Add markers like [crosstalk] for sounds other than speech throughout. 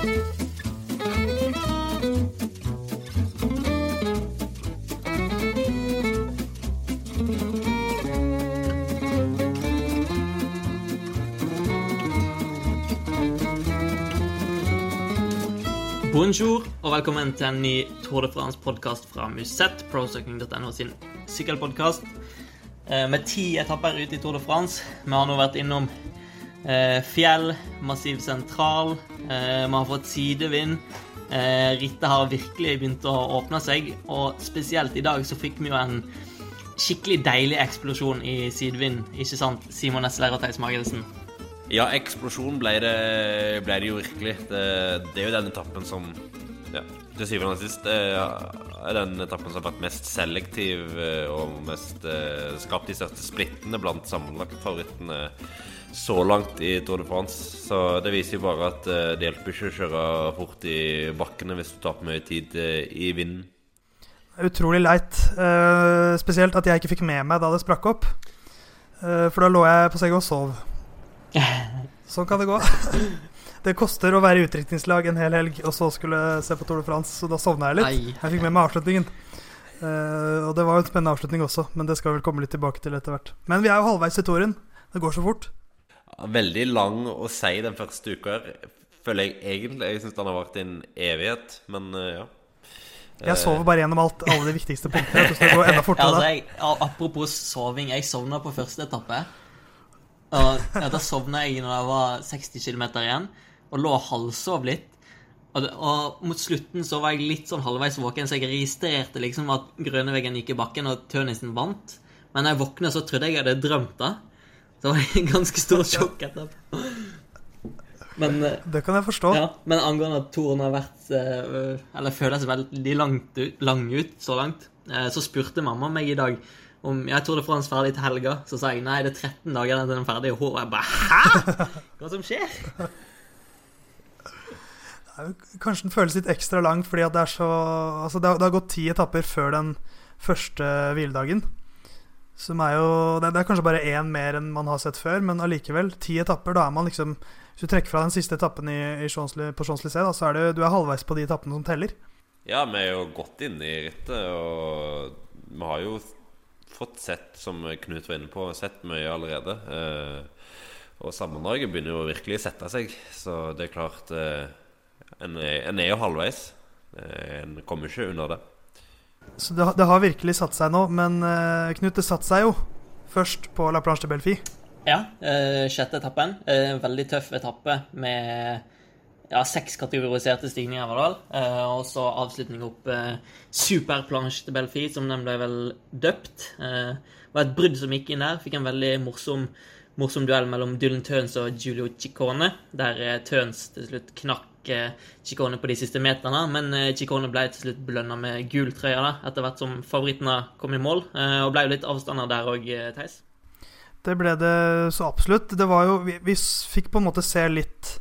Bonjour og velkommen til en ny Tour de France-podkast fra Musett, procycling.no sin sykkelpodkast. Eh, med ti etapper ute i Tour de France. Vi har nå vært innom fjell, massiv sentral, eh, vi har fått sidevind. Eh, rittet har virkelig begynt å åpne seg, og spesielt i dag så fikk vi jo en skikkelig deilig eksplosjon i sidevind, ikke sant, Simon Esler og Theis Magelsen? Ja, eksplosjon ble det, ble det jo virkelig. Det, det, er jo den etappen som ja, til syvende og sist er den etappen som har vært mest selektiv eh, og mest eh, skapt de største splittene blant sammenlagtfavorittene så langt i Tour de France. Så det viser jo bare at eh, det hjelper ikke å kjøre fort i bakkene hvis du taper mye tid i vinden. Utrolig leit. Uh, spesielt at jeg ikke fikk med meg da det sprakk opp. Uh, for da lå jeg på senga og sov. [laughs] Sånn kan det gå. [laughs] Det koster å være i utdrikningslag en hel helg, og så skulle se på Tour de France, så da sovna jeg litt. Jeg fikk med meg avslutningen. Uh, og det var jo en spennende avslutning også, men det skal vi vel komme litt tilbake til etter hvert. Men vi er jo halvveis i touren. Det går så fort. Veldig lang å si den første uka her, føler jeg egentlig. Jeg syns den har vært i en evighet, men uh, ja. Jeg sover bare gjennom alt, alle de viktigste punktene. Enda fortere, altså, jeg, apropos soving, jeg sovna på første etappe. Og Da sovna jeg når jeg var 60 km igjen, og lå og halvsov litt. Og, det, og, mot slutten så var jeg litt sånn halvveis våken, så jeg registrerte liksom at Grønneveggen gikk i bakken, og Tønisen vant. Men da jeg våkna, så trodde jeg jeg hadde drømt det. Så var det en ganske stor sjokk etterpå. Men, eh, det kan jeg forstå. Ja, men angående at Toren har vært eh, Eller føles veldig langt ut, lang ut så langt, eh, så spurte mamma meg i dag om jeg tror det får hans ferdig til helga. Så sa jeg nei, det er 13 dager til den er ferdig. Og hun bare Hæ?! Hva som skjer? [laughs] Kanskje den føles litt ekstra lang fordi det så Altså, det har, det har gått ti etapper før den første hviledagen. Som er jo det, er kanskje bare én mer enn man har sett før, men allikevel. Ti etapper, da er man liksom Hvis du trekker fra den siste etappen i, i på Champs-Élysées, så er det, du er halvveis på de etappene som teller. Ja, vi er jo godt inne i rittet, og vi har jo fått sett, som Knut var inne på, sett mye allerede. Eh, og Sammendraget begynner jo virkelig å sette seg, så det er klart eh, en, er, en, er, jo halvveis. Eh, en kommer ikke under det. Så det, det har virkelig satt seg nå, men uh, Knut, det satte seg jo først på La Planche de Belfi. Ja, uh, sjette etappen. Uh, veldig tøff etappe med ja, seks kategoriserte stigninger, var det vel. Eh, og så avslutning opp eh, Superplanche de Belfi, som den ble vel døpt. Eh, det var et brudd som gikk inn der. Fikk en veldig morsom, morsom duell mellom Dylan Tøns og Giulio Ciccone, der eh, Tøns til slutt knakk eh, Ciccone på de siste meterne. Men Chicone Ciccone ble til slutt belønna med gul trøye da, etter hvert som favorittene kom i mål. Eh, og ble jo litt avstander der òg, Theis. Det ble det så absolutt. Det var jo Vi, vi fikk på en måte se litt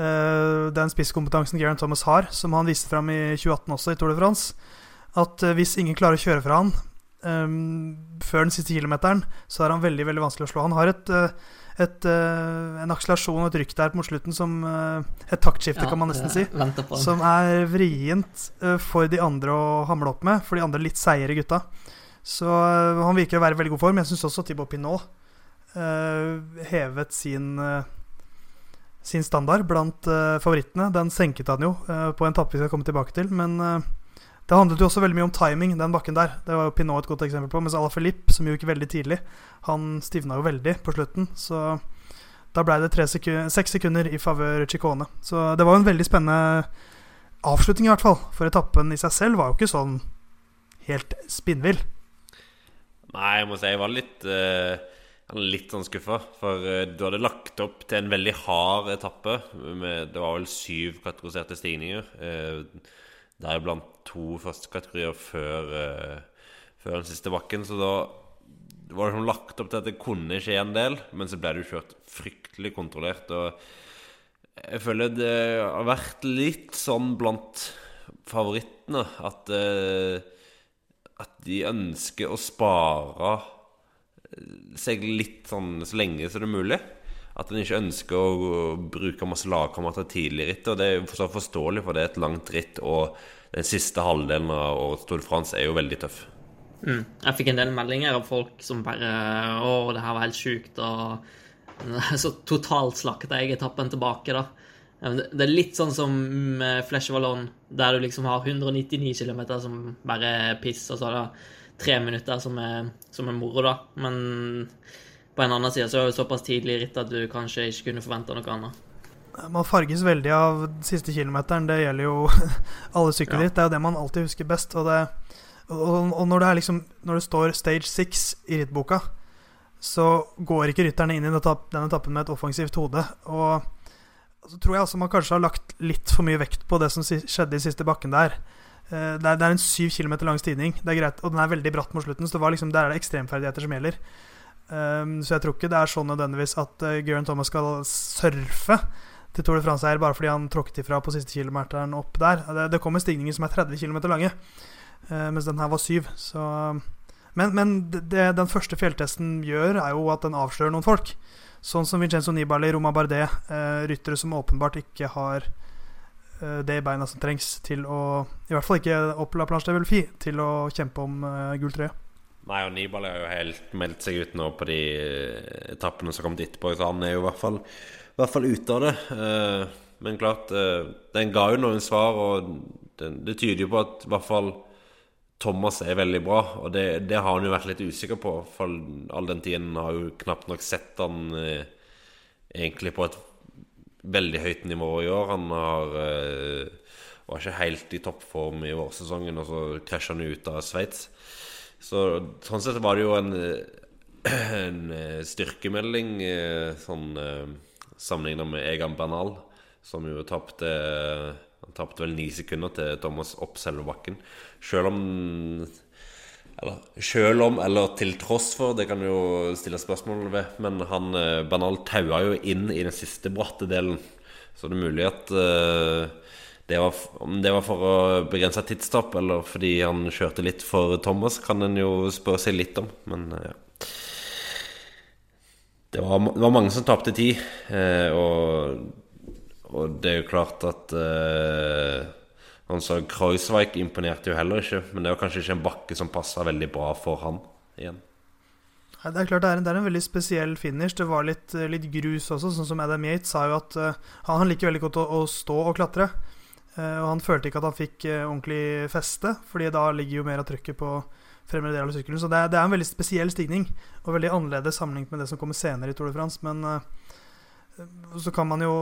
uh, den spisskompetansen Geraint Thomas har, som han viste fram i 2018 også, i Tour de France, at uh, hvis ingen klarer å kjøre fra han um, før den siste kilometeren, så er han veldig veldig vanskelig å slå. Han har et, uh, et, en akselerasjon og et rykk der mot slutten som Et taktskifte, ja, kan man nesten si. Som er vrient for de andre å hamle opp med, for de andre litt seigere gutta. Så han virker å være i veldig god form. Jeg syns også Thibaut Pinot hevet sin sin standard blant favorittene. Den senket han jo på en tappe vi skal komme tilbake til. Men det handlet jo også veldig mye om timing, den bakken der. Det var jo Pinot et godt eksempel på. Mens Ala Filip, som jo gikk veldig tidlig, han stivna jo veldig på slutten. Så da ble det sekunder, seks sekunder i favør Chicone. Så det var jo en veldig spennende avslutning, i hvert fall. For etappen i seg selv var jo ikke sånn helt spinnvill. Nei, jeg må si jeg var litt uh litt sånn skuffa, for uh, du hadde lagt opp til en veldig hard etappe. Med, det var vel syv kategoriserte stigninger. Uh, Deriblant to førstekategorier før, uh, før den siste bakken. Så da var det sånn lagt opp til at det kunne skje en del, men så ble det jo kjørt fryktelig kontrollert. Og jeg føler det har vært litt sånn blant favorittene at, uh, at de ønsker å spare seg litt sånn så lenge som det er mulig. At en ikke ønsker å bruke masse lagkamerater tidlig i rittet. Og det er så forståelig, for det er et langt ritt, og den siste halvdelen av årets Tour de France er jo veldig tøff. Mm. Jeg fikk en del meldinger av folk som bare Å, det her var helt sjukt. Og [laughs] så totalt slakta jeg etappen tilbake, da. Det er litt sånn som Flesh Vallon, der du liksom har 199 km som bare er piss, og så er det tre minutter som er, som er moro, da. Men på en annen side så er det såpass tidlig i rittet at du kanskje ikke kunne forventa noe annet. Man farges veldig av siste kilometeren. Det gjelder jo [laughs] alle sykkelritt. Ja. Det er jo det man alltid husker best. Og, det, og, og når, det liksom, når, det står stage six i rittboka, så går ikke rytterne inn i denne etappen med et offensivt hode. Og så tror jeg altså man kanskje har lagt litt for mye vekt på det som skjedde i siste bakken der. Eh, det det er en syv kilometer lang stigning, det er greit, og den er veldig bratt mot slutten. Så det var liksom, der er det ekstremferdigheter som gjelder. Um, så jeg tror ikke det er sånn nødvendigvis at uh, Geraint Thomas skal surfe til Tour de France-eier bare fordi han tråkket ifra på siste kilometeren opp der. Det, det kommer stigninger som er 30 km lange, uh, mens den her var 7. Så, men, men det, den første fjelltesten gjør, er jo at den avslører noen folk. Sånn som Vincenzo Nibali, Roma Bardet, uh, ryttere som åpenbart ikke har eh, det i beina som trengs til å I hvert fall ikke opp La Planche de Velfi til å kjempe om eh, gulltrøye. Nei, og Nibali har jo helt meldt seg ut nå på de eh, etappene som har kommet etterpå, så han er jo i hvert fall, i hvert fall ute av det. Eh, men klart, eh, den ga jo noen svar, og det, tyder jo på at i hvert fall Thomas er veldig bra, og det, det, har han jo vært litt usikker på. For all den tiden har jo knapt nok sett han egentlig på et veldig høyt nivå i år. Han har, var ikke helt i toppform i vårsesongen, og så krasja han ut av Sveits. Så sånn sett var det jo en, [clears throat] en eh, styrkemelding eh, sånn eh, sammenligna med Egan Bernal, som jo tapte Han tapte vel ni sekunder til Thomas opp selve bakken. Sjøl om Eller selv om, eller til tross for, det kan jo stille spørsmål ved. Men han eh, Bernal taua jo inn i den siste bratte delen. Så det er mulig at uh, det var, om det var for å begrense tidstap, eller fordi han kjørte litt for Thomas, kan en jo spørre seg litt om. Men uh, ja. Det var, det var, mange som tapte tid, uh, og, og, det er jo klart at han sa Kreuzweig imponerte jo heller ikke, men det var kanskje ikke en bakke som passa veldig bra for han igjen. Det er klart det er, en, det er en veldig spesiell finish. Det var litt, litt, grus også, sånn som Adam Yates sa jo at uh, han liker veldig godt å, å stå og klatre. Uh, og han følte ikke at han fikk uh, ordentlig feste, Fordi da ligger jo mer av trykket på fremre del av sykkelen. Så det er, det er, en veldig spesiell stigning, og veldig annerledes sammenlignet med det som kommer senere i Tour de France. Men så kan man jo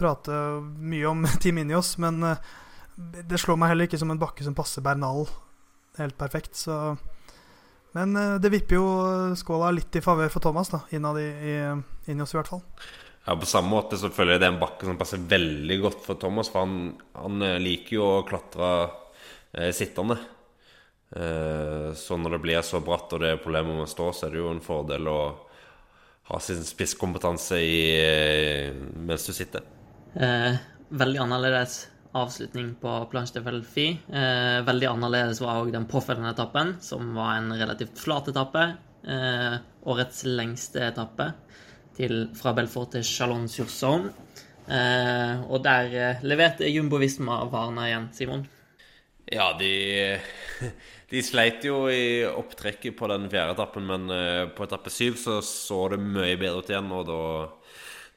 prate mye om [laughs] Team Inios, men eh, det slår meg heller ikke som en bakke som passer Bernal helt perfekt. Så Men eh, det vipper jo skåla litt i favør for Thomas, da, innad i, i Inios i hvert fall. Ja, På samme måte så føler jeg det er en bakke som passer veldig godt for Thomas. For han, han eh, liker jo å klatre eh, sittende. Eh, så når det blir så bratt og det er problemer med å stå, så er det jo en fordel å ha sin spisskompetanse i, mens du sitter. Eh, veldig annerledes avslutning på Planche de Velfi. Eh, veldig annerledes var òg den påfølgende etappen, som var en relativt flat etappe. Eh, årets lengste etappe til, fra Belfort til Chalon-sur-Saône. Eh, og der eh, leverte Jumbo Visma varene igjen, Simon. Ja, de, [laughs] de sleit jo i opptrekket på den fjerde etappen, men eh, på etappe syv så så det mye bedre ut igjen, og da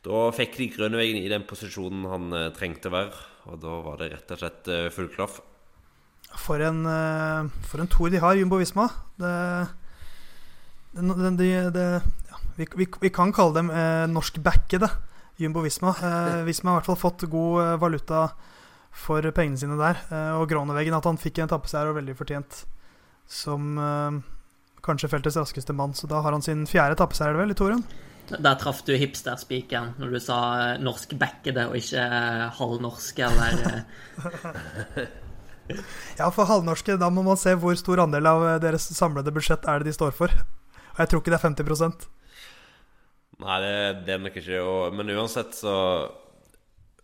da fikk de Grønnevegen i den posisjonen han uh, trengte å være. Og da var det rett og slett uh, full klaff. For en, for en tour de har, Jumbo Visma. Det, det, det, det vi, vi, vi, kan kalle dem eh, norskbackede Jumbo Visma. [laughs] Visma har i hvert fall fått god valuta for pengene sine der. og Grønnevegen, at han fikk en etappeseier, og veldig fortjent som kanskje feltets raskeste mann. Så da har han sin fjerde etappeseier, vel, i Torun? Der traff du hipsterspikeren når du sa norskbackede norsk backede og ikke eh, halvnorske eller eh. [laughs] Ja, for halvnorske, da må man se hvor stor andel av deres samlede budsjett er det de står for. Og jeg tror ikke det er 50 Nei, det, det er nok ikke. Og, men uansett, så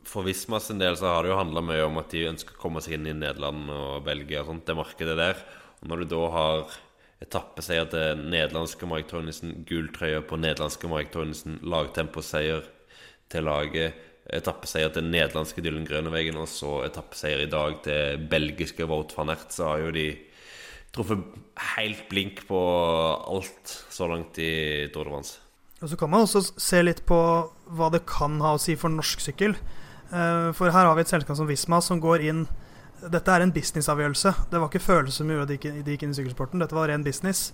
For Visma sin del så har det jo handla mye om at de ønsker å komme seg inn i Nederland og Belgia og sånt, det markedet der. Og når du da har etappeseier til nederlandske Mark Tønnesen, gulltrøye på nederlandske Mark Tønnesen, lagtemposeier til laget, etappeseier til nederlandske Dylan Grønevegen, og så etappeseier i dag til belgiske Wout van Ert, så har jo de truffet helt blink på alt så langt i Tour de. Og Så kan man også se litt på hva det kan ha å si for norsk sykkel. Eh, for her har vi et selskap som Visma som går inn Dette er en businessavgjørelse. Det var ikke følelser som gjorde at de gikk inn i sykkelsporten. Dette var ren business.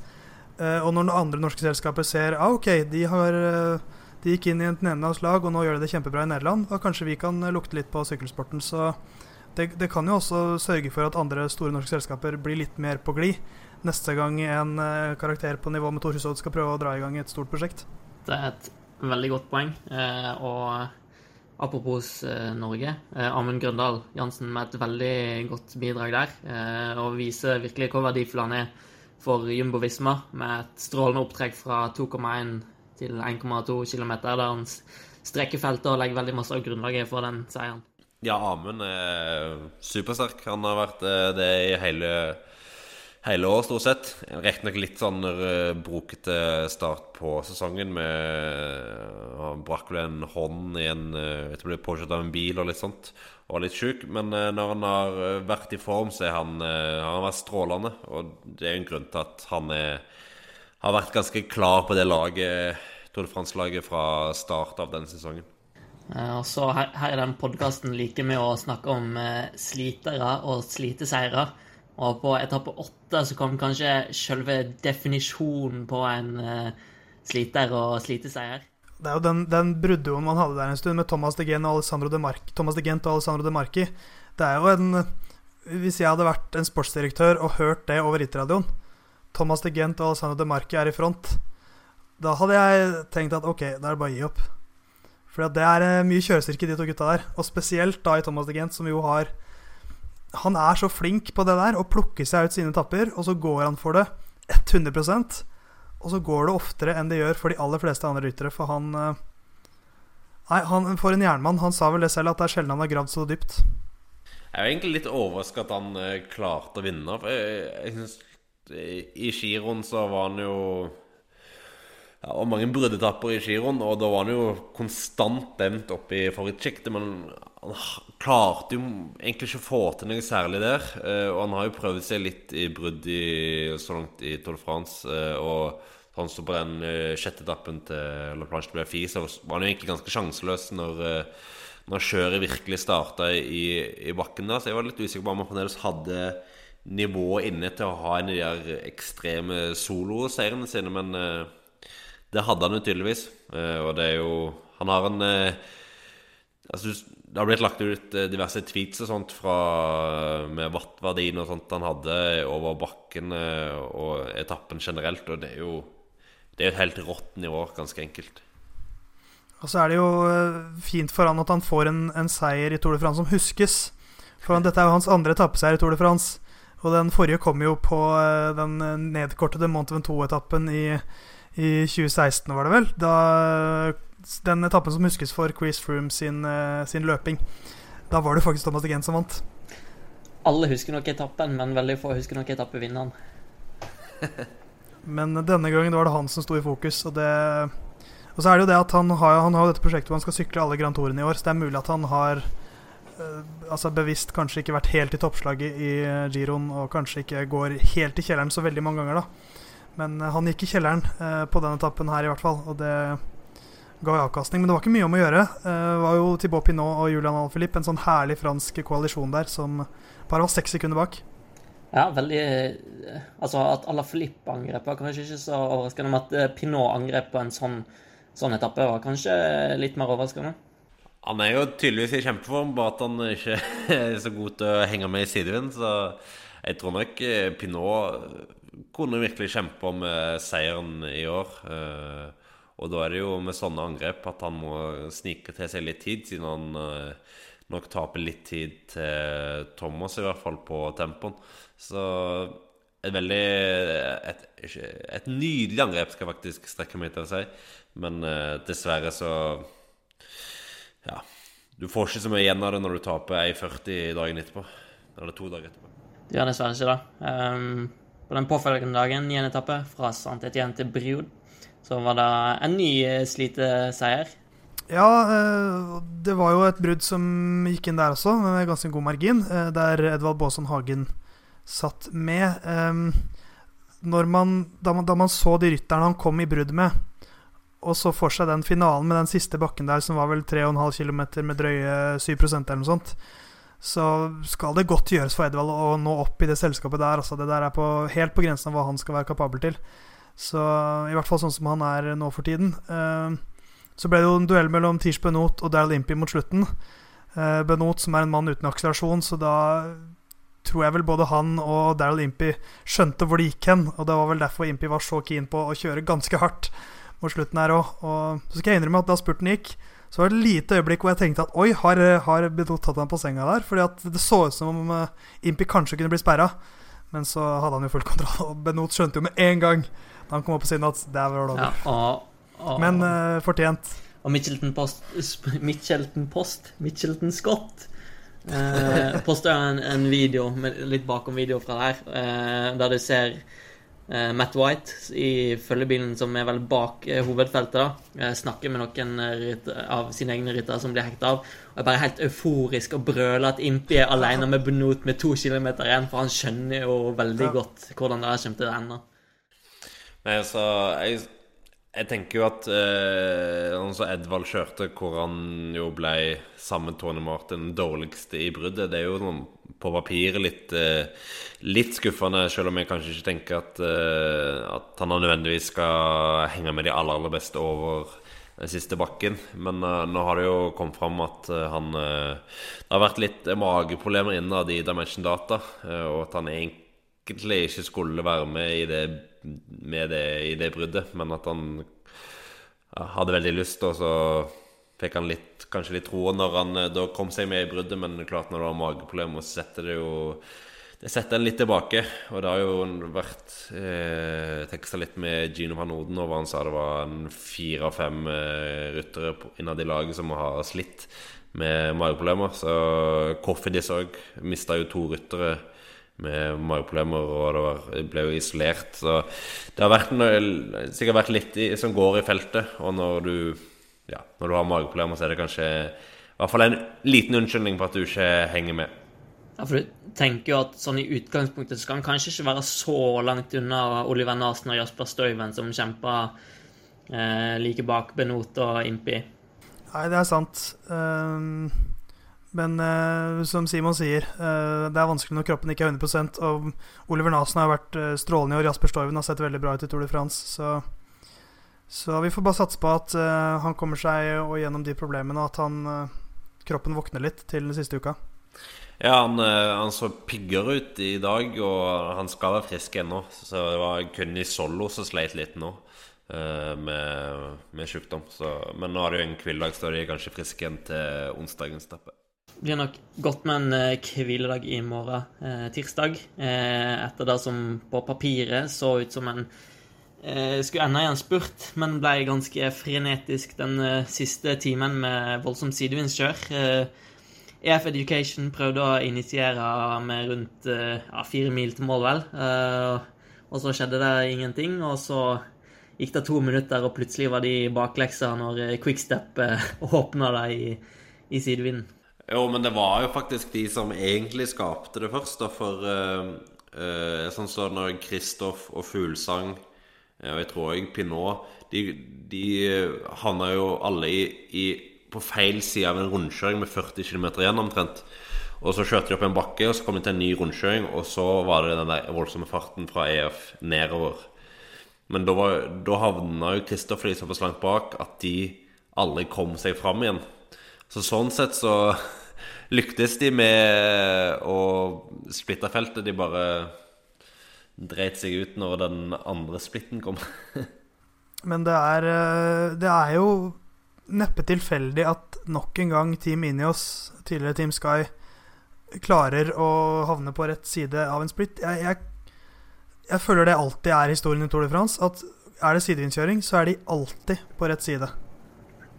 Eh, og når andre norske selskaper ser ah, ok, de, har, eh, de gikk inn i et nederlandsk lag, og nå gjør de det kjempebra i Nederland, da kanskje vi kan lukte litt på sykkelsporten. Så det, det, kan jo også sørge for at andre store norske selskaper blir litt mer på glid neste gang en karakter på nivå med Thor Hushovd skal prøve å dra i gang et stort prosjekt. Det er et veldig godt poeng. Eh, og apropos eh, Norge. Eh, Amund Grøndal Jansen med et veldig godt bidrag der. Og viser virkelig hvor verdifull han er for Jumbo Visma, med et strålende opptrekk fra 2,1 til 1,2 km, der han strekker feltet og legger veldig masse av grunnlaget for den seieren. Ja, Amund er supersterk. Han har vært det i hele hele år, stort sett. Riktignok litt sånn uh, brokete start på sesongen. med Han brakk vel en hånd i en vet du, ble påkjørt av en bil og litt sånt. Og litt sjuk. Men når han har vært i form, så er han, han vært strålende. Og det er en grunn til at han er, har vært ganske klar på det laget Tour France-laget fra start av denne sesongen. Og så her, her i den podkasten liker vi å snakke om slitere og sliteseiere. Og på etappe åtte så kom kanskje selve definisjonen på en uh, sliter og sliteseier. Det er jo den, den bruddduoen man hadde der en stund, med Thomas de Gent og Alessandro de, Marchi, de, Marchi. Det er jo en Hvis jeg hadde vært en sportsdirektør og hørt det over rittradioen, Thomas de Gent og Alessandro de Marchi er i front, da hadde jeg tenkt at ok, da er det bare å gi opp. For det er eh, mye kjørestyrke de to gutta der. Og spesielt da i Thomas de Gent, som jo har han er så flink på det der, å plukke seg ut sine tapper, og så går han for det 100% Og så går det oftere enn det gjør for de aller fleste andre ryttere, for han eh, Nei, han, for en jernmann. Han sa vel det selv, at det er sjelden han har gravd så dypt. Jeg er egentlig litt overraska at han uh, klarte å vinne. For jeg, jeg synes, I giroen så var han jo ja, og mange bruddetapper i giroen, og da var han jo konstant nevnt opp i favorittsjiktet. Men han klarte jo egentlig ikke å få til noe særlig der. Eh, og han har jo prøvd seg litt i brudd i, så langt i Tour de France. Eh, og han sto på den eh, sjette etappen til La Planche de Bellefie, så var han jo egentlig ganske sjanseløs når, når kjøret virkelig starta i, i, bakken der. Så jeg var litt usikker på om han fremdeles hadde nivået inne til å ha en av de der ekstreme soloseirene sine. men det hadde han jo tydeligvis. Og det er jo Han har en Altså, Altså, det har blitt lagt ut eh, diverse tweets og sånt fra, med wattverdien og sånt han hadde over bakken og etappen generelt, og det er jo det er et helt rått nivå, ganske enkelt. Og så er det jo fint for han at han får en, en seier i Tour de France som huskes. For dette er jo hans andre etappeseier i Tour de France. Og den forrige kom jo på den nedkortede Mont Ventoux-etappen i i 2016, var det vel. Da, den etappen som huskes for Chris Froome sin, eh, sin, løping. Da var det faktisk Thomas de som vant. Alle husker nok etappen, men veldig få husker nok etappevinneren. men denne gangen var det han som sto i fokus. Og, det, og så er det jo det at han har, han har dette prosjektet hvor han skal sykle alle Grand Tourene i år. Så det er mulig at han har uh, altså bevisst kanskje ikke vært helt i toppslaget i uh, giroen, og kanskje ikke går helt i kjelleren så veldig mange ganger, da. Men eh, han gikk i kjelleren eh, på den etappen her, i hvert fall. Og det ga avkastning. Men det var ikke mye om å gjøre. Eh, det var jo Thibaut Pinot og Julian Alphilippe, en sånn herlig fransk koalisjon der, som bare var seks sekunder bak. Ja, veldig Altså, at Alaphilippe angrep var kanskje ikke så overraskende, men at Pinot angrep på en sånn, sånn etappe var kanskje litt mer overraskende. Han er jo tydeligvis i kjempeform, bare at han ikke [laughs] er så god til å henge med i sidevind. Så jeg tror nok Pinot kunne virkelig kjempe om eh, seieren i år. Eh, og da er det jo med sånne angrep at han må snike til seg litt tid, siden han eh, nok taper litt tid til Thomas, i hvert fall på tempoen. Så et veldig et, et, nydelig angrep skal faktisk strekke meg til å si. Men dessverre så Ja. Du får ikke så mye igjen av det når du taper 1,40 dagen etterpå. Eller to dager etterpå. Du gjør dessverre ikke det. Um, På den påfølgende dagen, 9. etappe, fra Santet igjen til Briod, så var det en ny sliteseier. Ja, det var jo et brudd som gikk inn der også, med ganske god margin, der Edvald Baason Hagen satt med. Man, da, man, da man så de rytterne han kom i brudd med, og så får seg den finalen med den siste bakken der, som var vel 3,5 km med drøye 7% eller noe sånt, så skal det godt gjøres for Edvald å nå opp i det selskapet der. Altså, det der er på, helt på grensen av hva han skal være kapabel til. Så i hvert fall sånn som han er nå for tiden. Uh, så ble det jo en duell mellom Tish Benot og Daryl Impey mot slutten. Uh, Benot som er en mann uten akselerasjon, så da tror jeg vel både han og Daryl Impey skjønte hvor det gikk hen. Og det var vel derfor Impey var så keen på å kjøre ganske hardt mot slutten her òg. Og så skal jeg innrømme at da spurten gikk, så var det et lite øyeblikk hvor jeg tenkte at oi, har, har Benot tatt ham på senga der? Fordi at det så ut som om Impy kanskje kunne bli sperra. Men så hadde han jo full kontroll, og Benot skjønte jo med en gang han kom opp på siden at det var over. Ja, Men uh, fortjent. Og Mitchelton Post Mitchelton Post Mitchelton Scott eh, posta en, en, video, litt bakom video fra der, eh, der du ser Eh, Matt White i følgebilen som er vel bak eh, hovedfeltet, da, snakker med noen rytter, av sine egne ryttere som blir hekta av. Og er bare helt euforisk og brøler at Impi er alene med Benot med to kilometer igjen, for han skjønner jo veldig godt hvordan det kommer til å ende. Nei, altså, jeg, jeg tenker jo at eh, altså Edvald kjørte, hvor han jo ble sammen med Tony Martin den dårligste i bruddet, det er jo noen på papiret litt, eh, litt skuffende, selv om jeg kanskje ikke tenker at, eh, at han nødvendigvis skal henge med de aller, aller beste over den siste bakken. Men uh, nå har det jo kommet fram at uh, han Det har vært litt mageproblemer innad i Dimension Data, og at han egentlig ikke skulle være med i det, med det, i det bruddet, men at han hadde veldig lyst, og så fikk han litt, kanskje litt tro når han eh, da kom seg med i bruddet, men klart når det var mageproblemer, så setter det jo det setter en litt tilbake. Og det har jo vært eh, teksta litt med Gino van Oden, og han sa det var fire av fem eh, ryttere innad i laget som har slitt med mageproblemer. Så Coffindis òg mista jo to ryttere med mageproblemer, og det, var, det, ble jo isolert. Så det har vært noe, sikkert vært litt i, som går i feltet. Og når du ja, når du har mageproblemer, så er det kanskje i hvert fall en liten unnskyldning for at du ikke henger med. Ja, for du tenker jo at sånn i utgangspunktet skal han kanskje ikke være så langt unna Oliver Nasen og Jasper Støyven, som kjemper eh, like bak Benot og Impi. Nei, det er sant. Um, men uh, som Simon sier, uh, det er vanskelig når kroppen ikke er 100 Og Oliver Nasen har vært uh, strålende i år. Jasper Storven har sett veldig bra ut i Tour de France. Så så vi får bare satse på at han kommer seg gjennom de problemene, og at han, kroppen våkner litt til den siste uka. Ja, han, han så piggere ut i dag, og han skal være frisk ennå. Så det var kun i solo som sleit litt nå med, med sykdom. Så, men nå er det jo en hviledag, så de er kanskje friske igjen til onsdagens etappe. Blir nok godt med en hviledag i morgen, tirsdag. etter det som på papiret så ut som en Eh, skulle ende i en spurt, men ble ganske frenetisk den eh, siste timen med voldsomt sidevindskjør. EF eh, e Education prøvde å initiere med rundt ja, fire mil til mål, vel. Og så skjedde det ingenting, og så gikk det to minutter, og plutselig var de bakleksa når Quickstep [laughs] åpna det i, i sidevinden. Jo, men det var jo faktisk de som egentlig skapte det først, da, for uh, uh, sånn så når Kristoff og Fuglesang og jeg tror òg Pinot De, de havna jo alle i, i, på feil side av en rundkjøring med 40 km igjen omtrent. Og så kjørte de opp en bakke, og så kom de til en ny rundkjøring, og så var det den der voldsomme farten fra EF nedover. Men da, var, da havna jo Kristoff og de så langt bak at de aldri kom seg fram igjen. Så sånn sett så [laughs] lyktes de med å splitte feltet. De bare dreit seg ut når den andre splitten kom. [laughs] Men det er, eh, det er jo neppe tilfeldig at nok en gang Team Inios, tidligere Team Sky, klarer å havne på rett side av en splitt. Jeg, jeg, jeg føler det alltid er historien i Tour de France. At er det sidevindkjøring, så er de alltid på rett side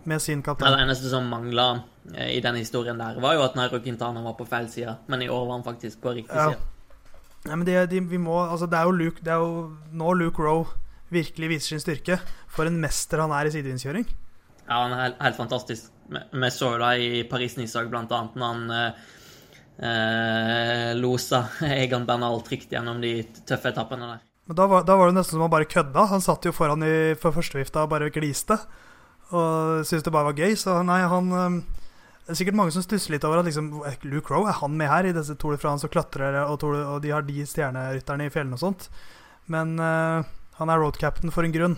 med sin kaptein. det eneste som mangla eh, i den historien der, var jo at Nairo Quintana var på feil side, men i år var han faktisk på riktig ja. side. Nei, men de, de, vi må, altså det, er jo Luke, det er jo nå Luke Rowe virkelig viser sin styrke. For en mester han er i sidevindskjøring. Ja, han er helt, helt fantastisk. Vi så jo det i Paris-Nice blant annet, når han eh, eh losa [laughs] Egan Bernal trygt gjennom de tøffe etappene der. Men da var, da var, det nesten som han bare kødda. Han satt jo foran i, for førstevifta og bare gliste. Og syntes det bare var gøy. Så nei, han eh, Det er sikkert mange som stusser litt over at liksom, Luke Rowe, er han med her i disse Tour de France og klatrer, og, og de har de stjernerytterne i fjellene og sånt. Men uh, han er road captain for en grunn.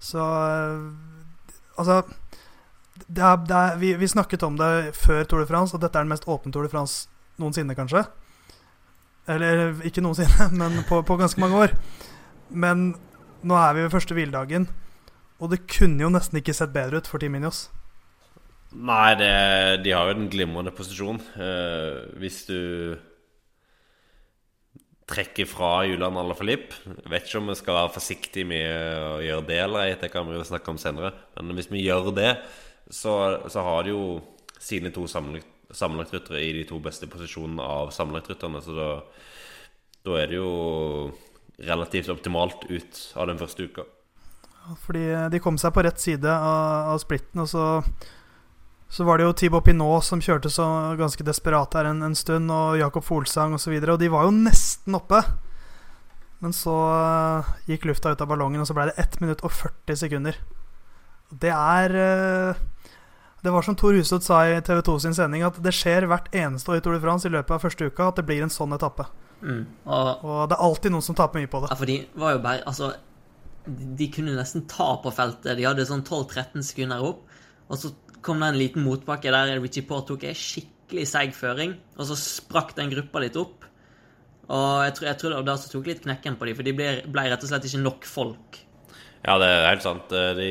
Så uh, Altså det er, det er, vi, vi, snakket om det før Tour de France, at dette er den mest åpne Tour de France noensinne, kanskje. Eller ikke noensinne, [laughs] men på, på ganske mange år. Men nå er vi ved første hviledagen, og det kunne jo nesten ikke sett bedre ut for Team Minios. Nei, det, de har jo en glimrende posisjon. Uh, hvis du trekker fra Julian Alaphilippe Vet ikke om vi skal være forsiktige med å gjøre det eller ei, det kan vi jo snakke om senere. Men hvis vi gjør det, så, så, har de jo sine to sammenlagtryttere i de to beste posisjonene av sammenlagtrytterne. Så da, da, er det jo relativt optimalt ut av den første uka. Fordi de kom seg på rett side av, av splitten, og så, så var det jo Thibaut Pinot som kjørte så ganske desperat her en, en stund, og Jakob Folsang osv. Og, så og de var jo nesten oppe. Men så uh, gikk lufta ut av ballongen, og så ble det 1 minutt og 40 sekunder. Det er uh, det var som Tor Hushovd sa i TV 2 sin sending, at det skjer hvert eneste år i Tour de France i løpet av første uka at det blir en sånn etappe. Mm. Og, og, det er alltid noen som taper mye på det. Ja, for de var jo bare Altså, de kunne nesten ta på feltet. De hadde sånn 12-13 sekunder opp, og så kom det en liten motbakke der Richie Port tok en skikkelig seig føring, og så sprakk den gruppa litt opp. Og jeg tror, jeg tror det var det som tok litt knekken på dem, for de ble, ble rett og slett ikke nok folk. Ja, det er helt sant. De,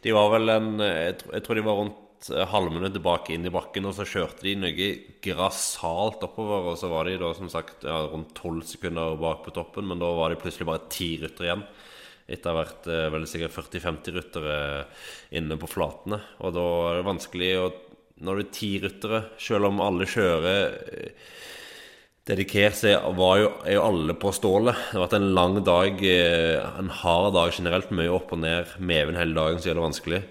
de var vel en jeg tror, jeg tror de var rundt halmene halvminutt tilbake inn i bakken, og så kjørte de noe grassat oppover. Og så var de da som sagt ja, rundt tolv sekunder bak på toppen, men da var de plutselig bare ti ryttere igjen. Etter hvert eh, vel sikkert 40-50 ryttere inne på flatene. Og da er det vanskelig å Når du er ti ryttere, selv om alle kjører eh, dedikert, så var jo, er jo alle på stålet. Det har vært en lang dag, en hard dag generelt. Mye opp og ned. Medvind hele dagen, så gjør det vanskelig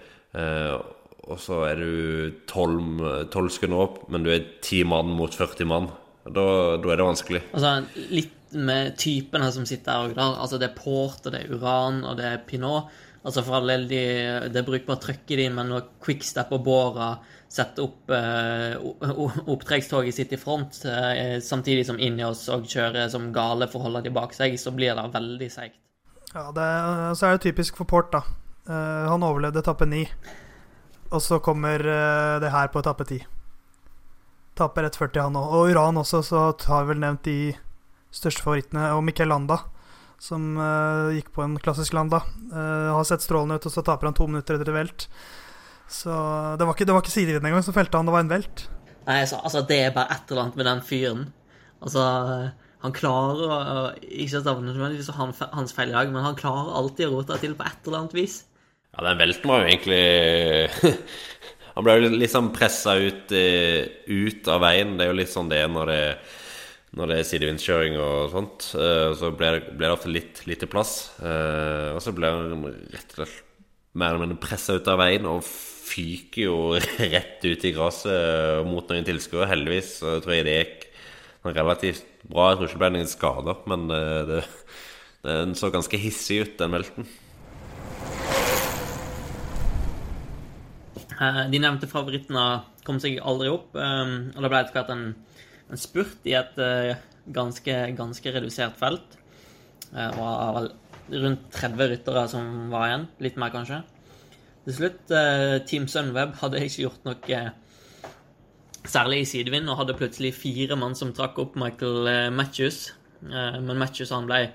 og så er du tolv sekunder opp, men du er ti mann mot 40 mann. Da, da, er det vanskelig. Altså, litt med typene som sitter her der Altså, det er port, og det er uran, og det er pinot. Altså, for all del, de, det er brukbart trøkk i dem, men når Quickstep og Bora setter opp eh, opptrekkstoget sitt i front, eh, samtidig som Ineos og kjører som gale for å holde de bak seg, så blir det veldig seigt. Ja, det, så er det typisk for Port, da. Uh, han overlevde etappe ni. Og så kommer uh, det her på etappe 10. Taper 1,40 han òg. Og Uran også, så har vi vel nevnt de største favorittene. Og Mikkel Landa, som uh, gikk på en klassisk Landa. Uh, har sett strålende ut, og så taper han to minutter etter et velt. Så det var ikke, det var ikke sidevind engang som felte han, det var en velt. Nei, så, altså, det er bare et eller annet med den fyren. Altså han klarer å Ikke at det nødvendigvis hans feil i dag, men han klarer alltid å rote til på et eller annet vis. Ja, den velten var jo egentlig [laughs] Han ble jo liksom pressa ut, eh, ut, av veien. Det er jo litt sånn det er når det, når det er sidevindskjøring og sånt. Eh, så blir det, ofte litt lite plass. Eh, og så ble han rett og slett mer eller mindre pressa ut av veien og fyker jo [laughs] rett ut i gresset mot noen tilskuere. Heldigvis så tror jeg det gikk relativt bra. Jeg tror ikke det ble noen skader, men det, det så ganske hissig ut, den velten. Eh, de nevnte favorittene kom seg aldri opp, eh, og det ble etter hvert en, en, spurt i et eh, ganske, ganske redusert felt. Det var vel rundt 30 ryttere som var igjen. Litt mer, kanskje. Til slutt, Team Sunweb hadde ikke gjort noe særlig i sidevind, og hadde plutselig fire mann som trakk opp Michael Matthews. Men Matthews han ble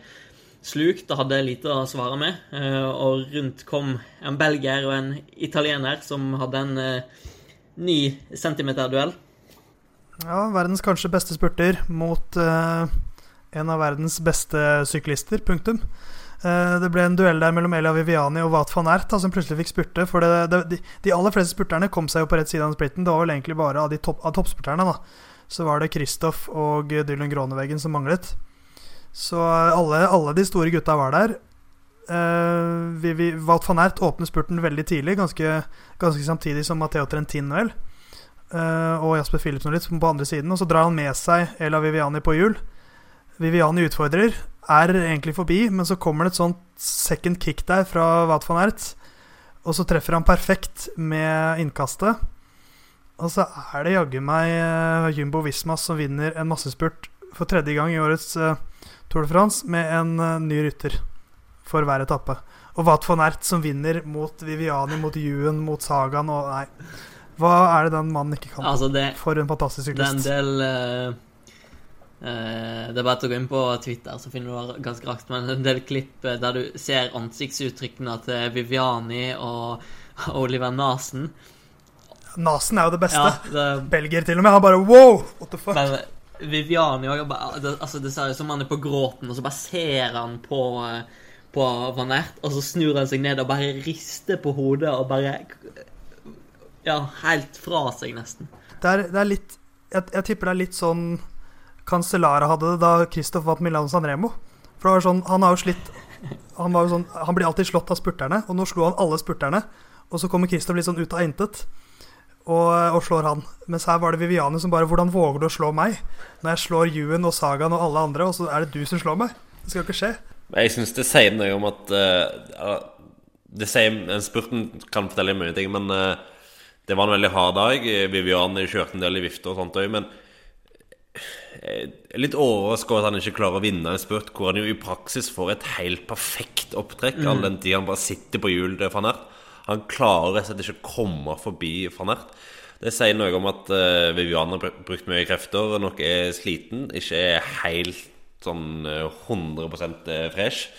slukt og hadde lite å svare med. Eh, og rundt kom en belgier og en italiener som hadde en eh, ny centimeterduell. Ja, verdens kanskje beste spurter mot uh, en av verdens beste syklister. Punktum. Uh, det ble en duell der mellom Elia Viviani og Wat van Ert, som plutselig fikk spurte. For det, det, de, de, aller fleste spurterne kom seg jo på rett side av splitten. Det var vel egentlig bare av, topp, av toppspurterne, da. Så var det Kristoff og Dylan Groneveggen som manglet. Så alle, alle de store gutta var der. Uh, vi, vi, Wout van Ert åpner spurten veldig tidlig, ganske, ganske samtidig som Matheo Trentin, vel. Uh, og Jasper Philipsen litt på andre siden. Og så drar han med seg Ela Viviani på hjul. Viviani utfordrer, er egentlig forbi, men så kommer det et sånt second kick der fra Wout van Ert. Og så treffer han perfekt med innkastet. Og så er det jaggu meg uh, Jumbo Vismas som vinner en massespurt for tredje gang i årets Tour de France med en ny rytter for hver etappe. Og Wat van Ert som vinner mot Viviani, mot Juen, mot Sagaen og Nei. Hva er det den mannen ikke kan? Altså det, for en fantastisk syklist. Det er en del uh, uh, Det er bare å gå inn på Twitter, så finner du ganske rakt. Men en del klipp eh, der du ser ansiktsuttrykkene til Viviani og Oliver Nasen. Nasen er jo det beste. Ja, det, Belgier til og med. Han bare wow! What the fuck? Men Viviani òg. altså, det ser ut som han er på gråten, og så bare ser han på på Van Ert, og så snur han seg ned og bare rister på hodet og bare Ja, helt fra seg, nesten. Det er, det er litt jeg, jeg, tipper det er litt sånn Cancellara hadde det da Kristoff på Milano Sanremo. For det var sånn, han har jo slitt han, var jo sånn, han blir alltid slått av spurterne, og nå slo han alle spurterne. Og så kommer Kristoff litt sånn ut av intet og, og, slår han. Mens her var det Viviane som bare Hvordan våger du å slå meg? Når jeg slår Ewan og Sagaen og alle andre, og så er det du som slår meg? Det skal ikke skje. Jeg syns det sier noe om at uh, Det sier en Spurten kan fortelle mye ting, men uh, det var en veldig hard dag. Vivian kjørte en del i vifter og sånt òg, men jeg er litt overrasket over at han ikke klarer å vinne en spurt hvor han jo i praksis får et helt perfekt opptrekk, mm. all den tid han bare sitter på hjulet til van Ert. Han klarer rett og slett ikke å komme forbi van Ert. Det sier noe om at uh, Vivian har brukt mye krefter, nok er sliten, ikke er helt sånn 100 eh, eh, fresh,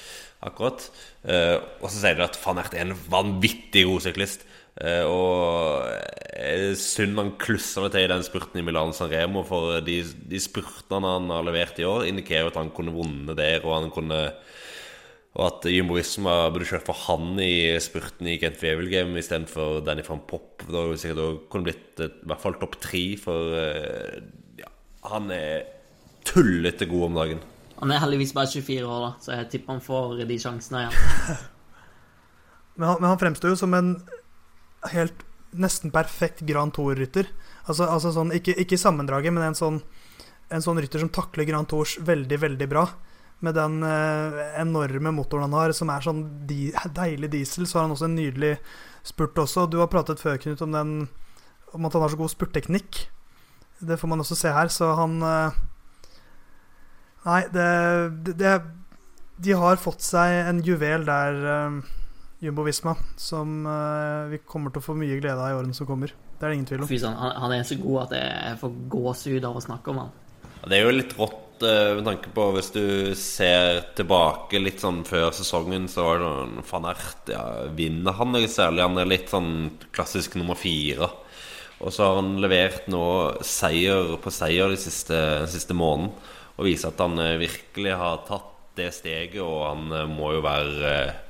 akkurat. Uh, og så sier de at van Ert er en vanvittig god syklist. Og synd han klusser det til i den spurten i Milan San Remo, for de, de spurtene han har levert i år, indikerer at han kunne vunnet der, og han kunne og at Jumbo Visma burde kjørt for han i spurten i Gent Wevelgem istedenfor Danny van Popp. Da kunne blitt i hvert fall topp tre, for ja, han er tullete god om dagen. Han er heldigvis bare 24 år, da, så jeg tipper han får de sjansene igjen. [laughs] men, han, men han fremstår jo som en helt nesten perfekt Grand Tour-rytter. Altså, altså sånn, ikke, ikke, sammendraget, men en sånn, en sånn rytter som takler Grand Tours veldig, veldig bra. Med den eh, enorme motoren han har, som er sånn di deilig diesel, så har han også en nydelig spurt også. Du har pratet før, Knut, om, den, om at han har så god spurtteknikk. Det får man også se her. Så han eh, Nei, det, det, De har fått seg en juvel der, um, Jumbo Visma, som uh, vi kommer til å få mye glede av i årene som kommer. Det er det ingen tvil om. Fy sånn, han, han, er så god at jeg får gåsehud av å snakke om han. Det er jo litt rått uh, med tanke på Hvis du ser tilbake litt sånn før sesongen, så var det sånn Van Ert ja, Vinner han eller særlig? Han er litt sånn klassisk nummer fire. Og så har han levert nå seier på seier de siste, den siste måneden og viser at han eh, virkelig har tatt det steget, og han eh, må jo være eh,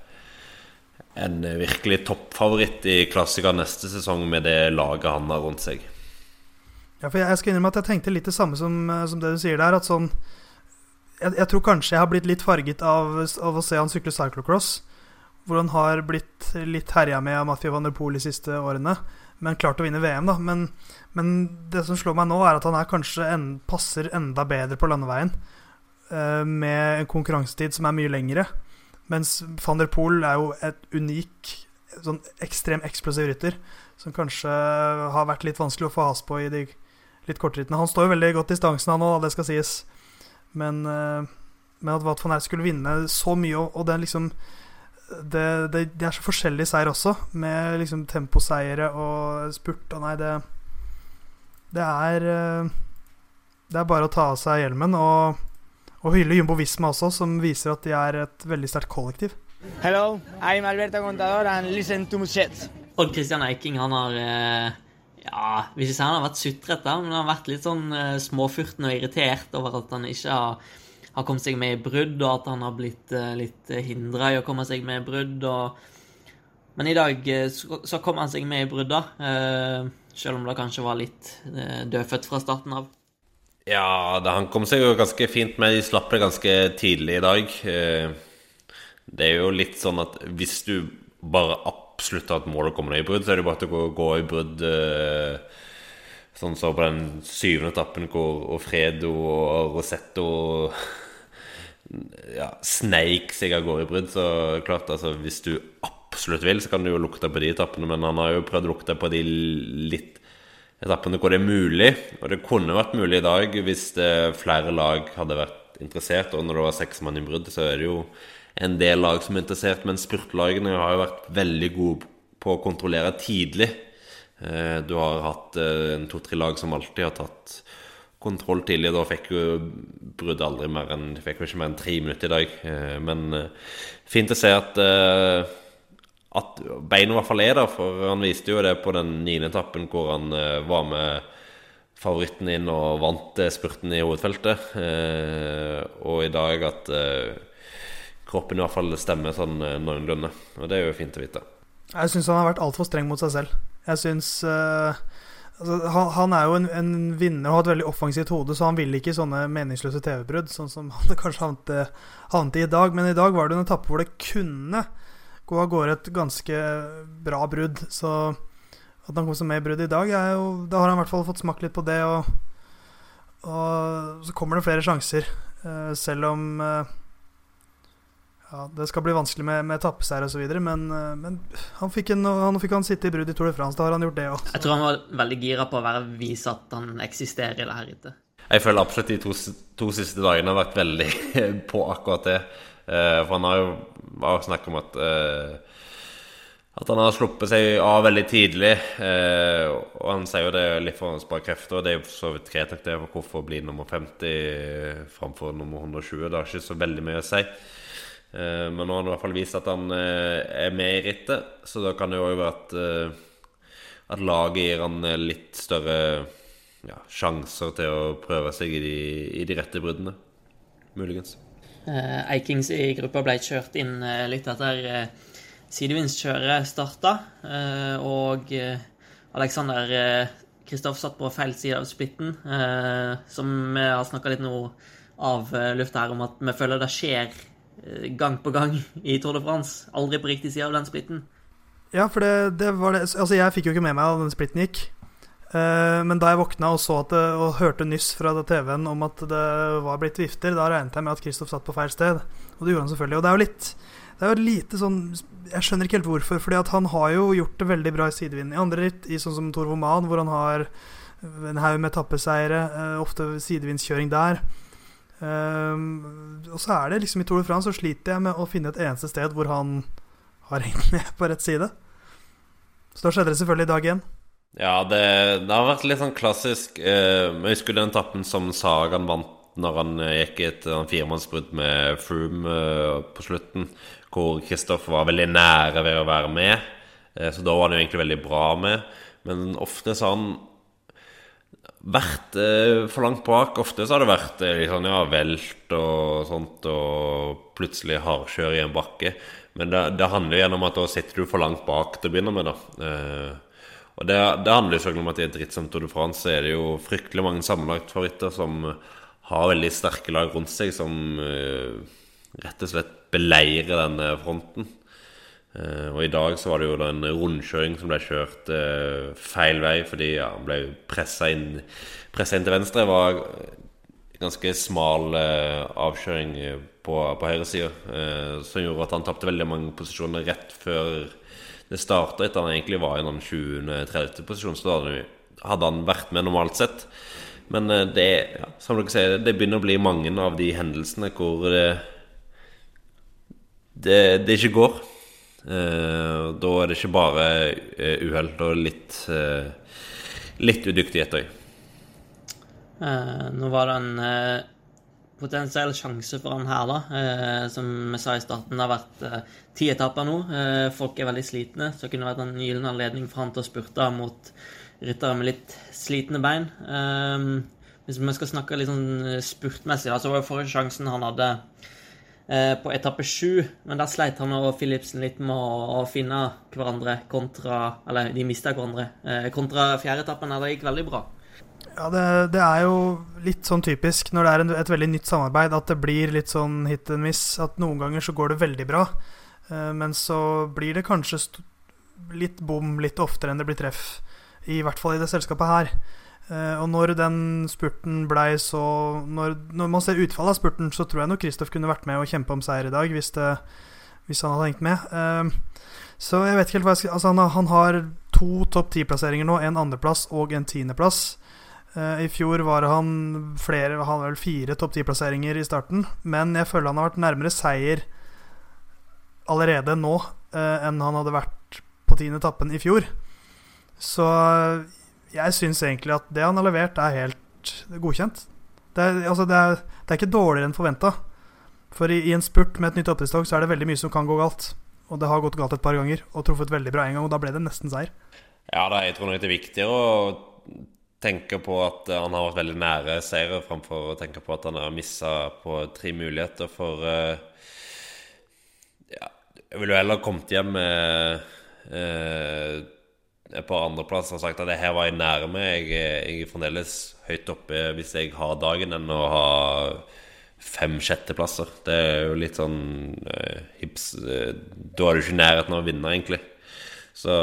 en virkelig toppfavoritt i klassikeren neste sesong med det laget han har rundt seg. Ja, for jeg skal innrømme at jeg tenkte litt det samme som, som det du sier der. At sånn jeg, jeg, tror kanskje jeg har blitt litt farget av, av å se han sykle cyclocross. Hvor han har blitt litt herja med av Mathieu van der Poel de siste årene. Men klart å vinne VM, da. Men men det som slår meg nå, er at han er kanskje en, passer enda bedre på landeveien. Uh, med en konkurransetid som er mye lengre. Mens van der Poel er jo et unik, sånn ekstrem eksplosiv rytter. Som kanskje har vært litt vanskelig å få has på i de litt kortere rittene. Han står jo veldig godt distansen, han òg, det skal sies. Men, uh, men at Wat van Aert skulle vinne så mye, og, det den liksom det, det, det, er så forskjellig seier også, med liksom temposeiere og spurt og nei, det det er eh, Det er bare å ta av seg hjelmen og, og hylle Jumbo Visma også, som viser at de er et veldig sterkt kollektiv. Hello, I'm Alberto Contador and listen to shit. Odd Christian Eiking, han har eh, Ja, hvis ikke si han har vært sutrete, men han har vært litt sånn eh, småfurten og irritert over at han ikke har, har kommet seg med i brudd, og at han har blitt litt hindra i å komme seg med i brudd. Og... Men i dag så, kom han seg med i brudd, da. Selv om det kanskje var litt eh, dødfødt fra starten av. Ja, det, han kom seg jo ganske fint med. De slapp det ganske tidlig i dag. Eh, det er jo litt sånn at hvis du bare absolutt har et mål å komme deg i brudd, så er det bare til å gå i brudd eh, sånn som så på den syvende etappen hvor Ofredo og Rosetto ja, sneik seg av gårde i brudd. Så klart, altså, hvis du absolutt vil, så kan du jo lukte på de etappene, men han har jo prøvd å lukte på de litt etappene hvor det er mulig. Og det kunne vært mulig i dag hvis flere lag hadde vært interessert. Og når det var seks mann i brudd, så er det jo en del lag som er interessert. Men spurtlagene har jo vært veldig gode på å kontrollere tidlig. Eh, du har hatt eh, en to-tre lag som alltid har tatt kontroll tidlig. Da fikk jo bruddet aldri mer enn fikk jo ikke mer enn tre minutter i dag. Eh, men fint å se at at beina i hvert fall er der. For han viste jo det på den niende etappen hvor han uh, var med favoritten inn og vant eh, spurten i hovedfeltet. Uh, og i dag at kroppen i hvert fall stemmer sånn noenlunde. Og det er jo fint å vite. Jeg syns han har vært altfor streng mot seg selv. Jeg syns uh, altså, han, han, er jo en, en, vinner og har et veldig offensivt hode, så han vil ikke sånne meningsløse TV-brudd, sånn som [laughs] han kanskje havnet i i dag. Men i dag var det en etappe hvor det kunne gå av gårde et ganske bra brudd. Så at han kom seg med i bruddet i dag, jo, da har han i hvert fall fått smakt litt på det. Og, og så kommer det flere sjanser, uh, selv om uh, ja, det skal bli vanskelig med, med etappeseier osv. Men, uh, men han fikk, en, han fikk han sitte i brudd i Tour de France. Da har han gjort det òg. Jeg tror han var veldig gira på å være, vise at han eksisterer i det her rittet. Jeg føler absolutt de to, to siste dagene har vært veldig [laughs] på akkurat det. Uh, for han har jo bare snakk om at uh, at han har sluppet seg av veldig tidlig. Uh, og han sier jo det litt for å spare krefter. Og det er jo så vidt greit for hvorfor bli nummer 50 framfor nummer 120? Det har ikke så veldig mye å si. men nå har han i hvert fall vist at han er med i rittet, så da kan det jo være at, at laget gir han litt større ja, sjanser til å prøve seg i de, i de rette bruddene. Muligens. Eh, Eikings i gruppa ble kjørt inn eh, litt etter eh, sidevindskjøret starta. Og Alexander Kristoff satt på feil side av splitten, som vi har snakka litt nå av lufta her om at vi føler det skjer gang på gang i Tour de France. Aldri på riktig side av den splitten. Ja, for det, det var det Altså, jeg fikk jo ikke med meg da den splitten gikk. Eh, men da jeg våkna og, så det, og hørte nyss fra TV-en om at det var blitt vifter, da regnet jeg med at Kristoff satt på feil sted. Og det gjorde han selvfølgelig. Og det er jo litt Det er jo lite sånn Jeg skjønner ikke helt hvorfor. Fordi at han har jo gjort det veldig bra i sidevind i andre ritt, i sånn som Tor Woman, hvor han har en haug med etappeseiere, eh, ofte sidevindskjøring der. Um, og så er det liksom i Tour de France så sliter jeg med å finne et eneste sted hvor han har hengt med på rett side. Så da skjedde det selvfølgelig i dag igjen. Ja, det, det, har vært litt sånn klassisk eh, Jeg husker den tappen som Sagan vant når han eh, gikk i et firemannsbrudd med Froome eh, på slutten, hvor Kristoffer var veldig nære ved å være med. Eh, så da var han jo egentlig veldig bra med. Men ofte så har han vært eh, for langt bak. Ofte så har det vært eh, sånn, ja, velt og sånt, og plutselig hardkjør i en bakke. Men det, det handler jo gjennom at da sitter du for langt bak til å begynne med, da. Eh, og det, det handler jo selvfølgelig om at i et ritt som Tour de France er det jo fryktelig mange sammenlagtfavoritter som har veldig sterke lag rundt seg, som uh, rett og slett beleirer denne fronten. Uh, og i dag så var det jo en rundkjøring som ble kjørt uh, feil vei fordi ja, han ble pressa inn, inn, til venstre. Det var ganske smal avkjøring på, på høyresida som gjorde at han tapte veldig mange posisjoner rett før det starta etter han egentlig var i den 20.-30. posisjon, så hadde han vært med normalt sett. Men eh, det, ja, som dere sier, det begynner å bli mange av de hendelsene hvor det, det, det ikke går. Eh, da er det ikke bare uh, uhell. Da er det litt, litt udyktighet òg. Nå var det en potensiell sjanse for han her, da. Eh, som vi sa i starten, det har vært eh, ti etapper nå. Eh, folk er veldig slitne, så det kunne vært en gyllen anledning for han til å spurte mot ryttere med litt slitne bein. Eh, hvis vi skal snakke litt sånn spurtmessig, da, så var jo forrige sjansen han hadde eh, på etappe sju, men der sleit han og Philipsen litt med å, å finne hverandre kontra Eller de mista hverandre. Eh, kontra fjerdeetappen der det gikk veldig bra. Ja, det, det, er jo litt sånn typisk når det er en, et veldig nytt samarbeid, at det blir litt sånn hit and miss. At noen ganger så går det veldig bra, uh, men så blir det kanskje litt bom litt oftere enn det blir treff. I hvert fall i det selskapet her. Uh, og når den spurten blei så når, når, man ser utfallet av spurten, så tror jeg nok Kristoff kunne vært med og kjempe om seier i dag, hvis, det, hvis han hadde hengt med. Uh, så jeg vet ikke helt hva jeg skal Altså, han, han har to topp ti-plasseringer nå, en andreplass og en tiendeplass. Uh, I fjor var han flere Han vel fire topp ti-plasseringer i starten, men jeg føler han har vært nærmere seier allerede nå enn han hadde vært på tiende etappen i fjor. Så jeg syns egentlig at det han har levert, er helt godkjent. Det er, altså det er, det er ikke dårligere enn forventa. For i, i, en spurt med et nytt oppdrettstog så er det veldig mye som kan gå galt. Og det har gått galt et par ganger og truffet veldig bra en gang, og da ble det nesten seier. Ja, da, jeg tror nok det er viktigere å tenke på at han har vært veldig nære seier, framfor å tenke på at han har missa på tre muligheter for uh, Ja, jeg ville jo heller kommet hjem med uh, på andreplass og sagt at det her var jeg nærme. Jeg, jeg er fremdeles høyt oppe hvis jeg har dagen, enn å ha fem sjetteplasser. Det er jo litt sånn uh, hips Da er du ikke i nærheten av å vinne, egentlig. Så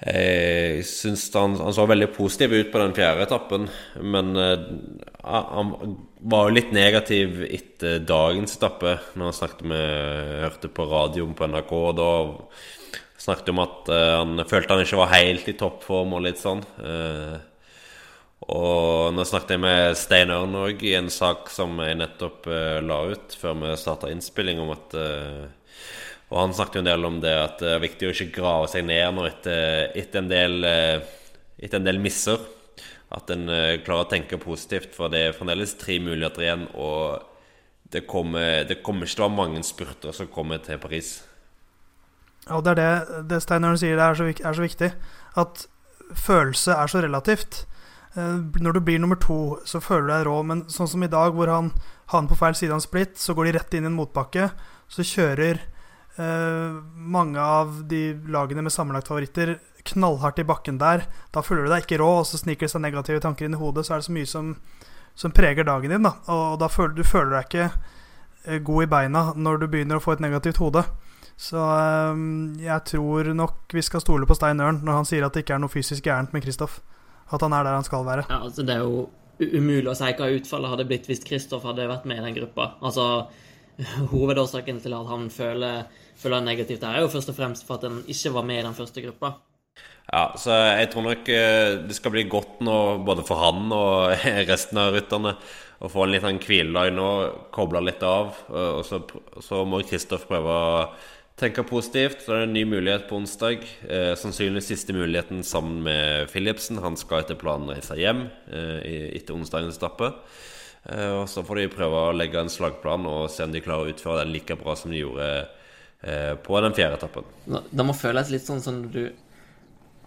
jeg syns han, han, så veldig positiv ut på den fjerde etappen, men uh, han var jo litt negativ etter dagens etappe, når han snakket med Hørte på radioen på NRK. og da Snakket om at uh, han følte han ikke var helt i toppform og litt sånn. Og nå snakket jeg med Stein Ørn òg i en sak som jeg nettopp la ut før vi starta innspilling, om at Og han snakket jo en del om det at det er viktig å ikke grave seg ned nå etter, etter, en, del, etter en del misser. At en klarer å tenke positivt, for det er fremdeles tre muligheter igjen. Og det kommer, det kommer ikke til å være mange spurter som kommer til Paris. Ja, Og det er det, det Steineren sier det er så, er så, viktig. At følelse er så relativt. Eh, når du blir nummer to, så føler du deg rå. Men sånn som i dag, hvor han har den på feil side av en splitt, så går de rett inn i en motbakke. Så kjører eh, mange av de lagene med sammenlagt favoritter knallhardt i bakken der. Da føler du deg ikke rå, og så sniker det seg negative tanker inn i hodet. Så er det så mye som, som preger dagen din. Da. Og da føler du føler deg ikke eh, god i beina når du begynner å få et negativt hode. Så um, jeg tror nok vi skal stole på Stein Ørn når han sier at det ikke er noe fysisk gærent med Kristoff. At han er der han skal være. Ja, altså Det er jo umulig å si hva utfallet hadde blitt hvis Kristoff hadde vært med i den gruppa. Altså, [laughs] Hovedårsaken til at han føler, føler negativt er jo først og fremst for at han ikke var med i den første gruppa. Ja, så jeg tror nok eh, det skal bli godt nå, både for han og [laughs] resten av rytterne, å få en liten hviledag nå, koble litt av. Og så, så må Kristoff prøve å tenke positivt. Så er det en ny mulighet på onsdag. Eh, sannsynligvis siste muligheten sammen med Philipsen. Han skal etter planen reise hjem eh, etter onsdagens etappe. Eh, og så får de prøve å legge en slagplan og se om de klarer å utføre den like bra som de gjorde eh, på den fjerde etappen. Det må føles litt sånn som du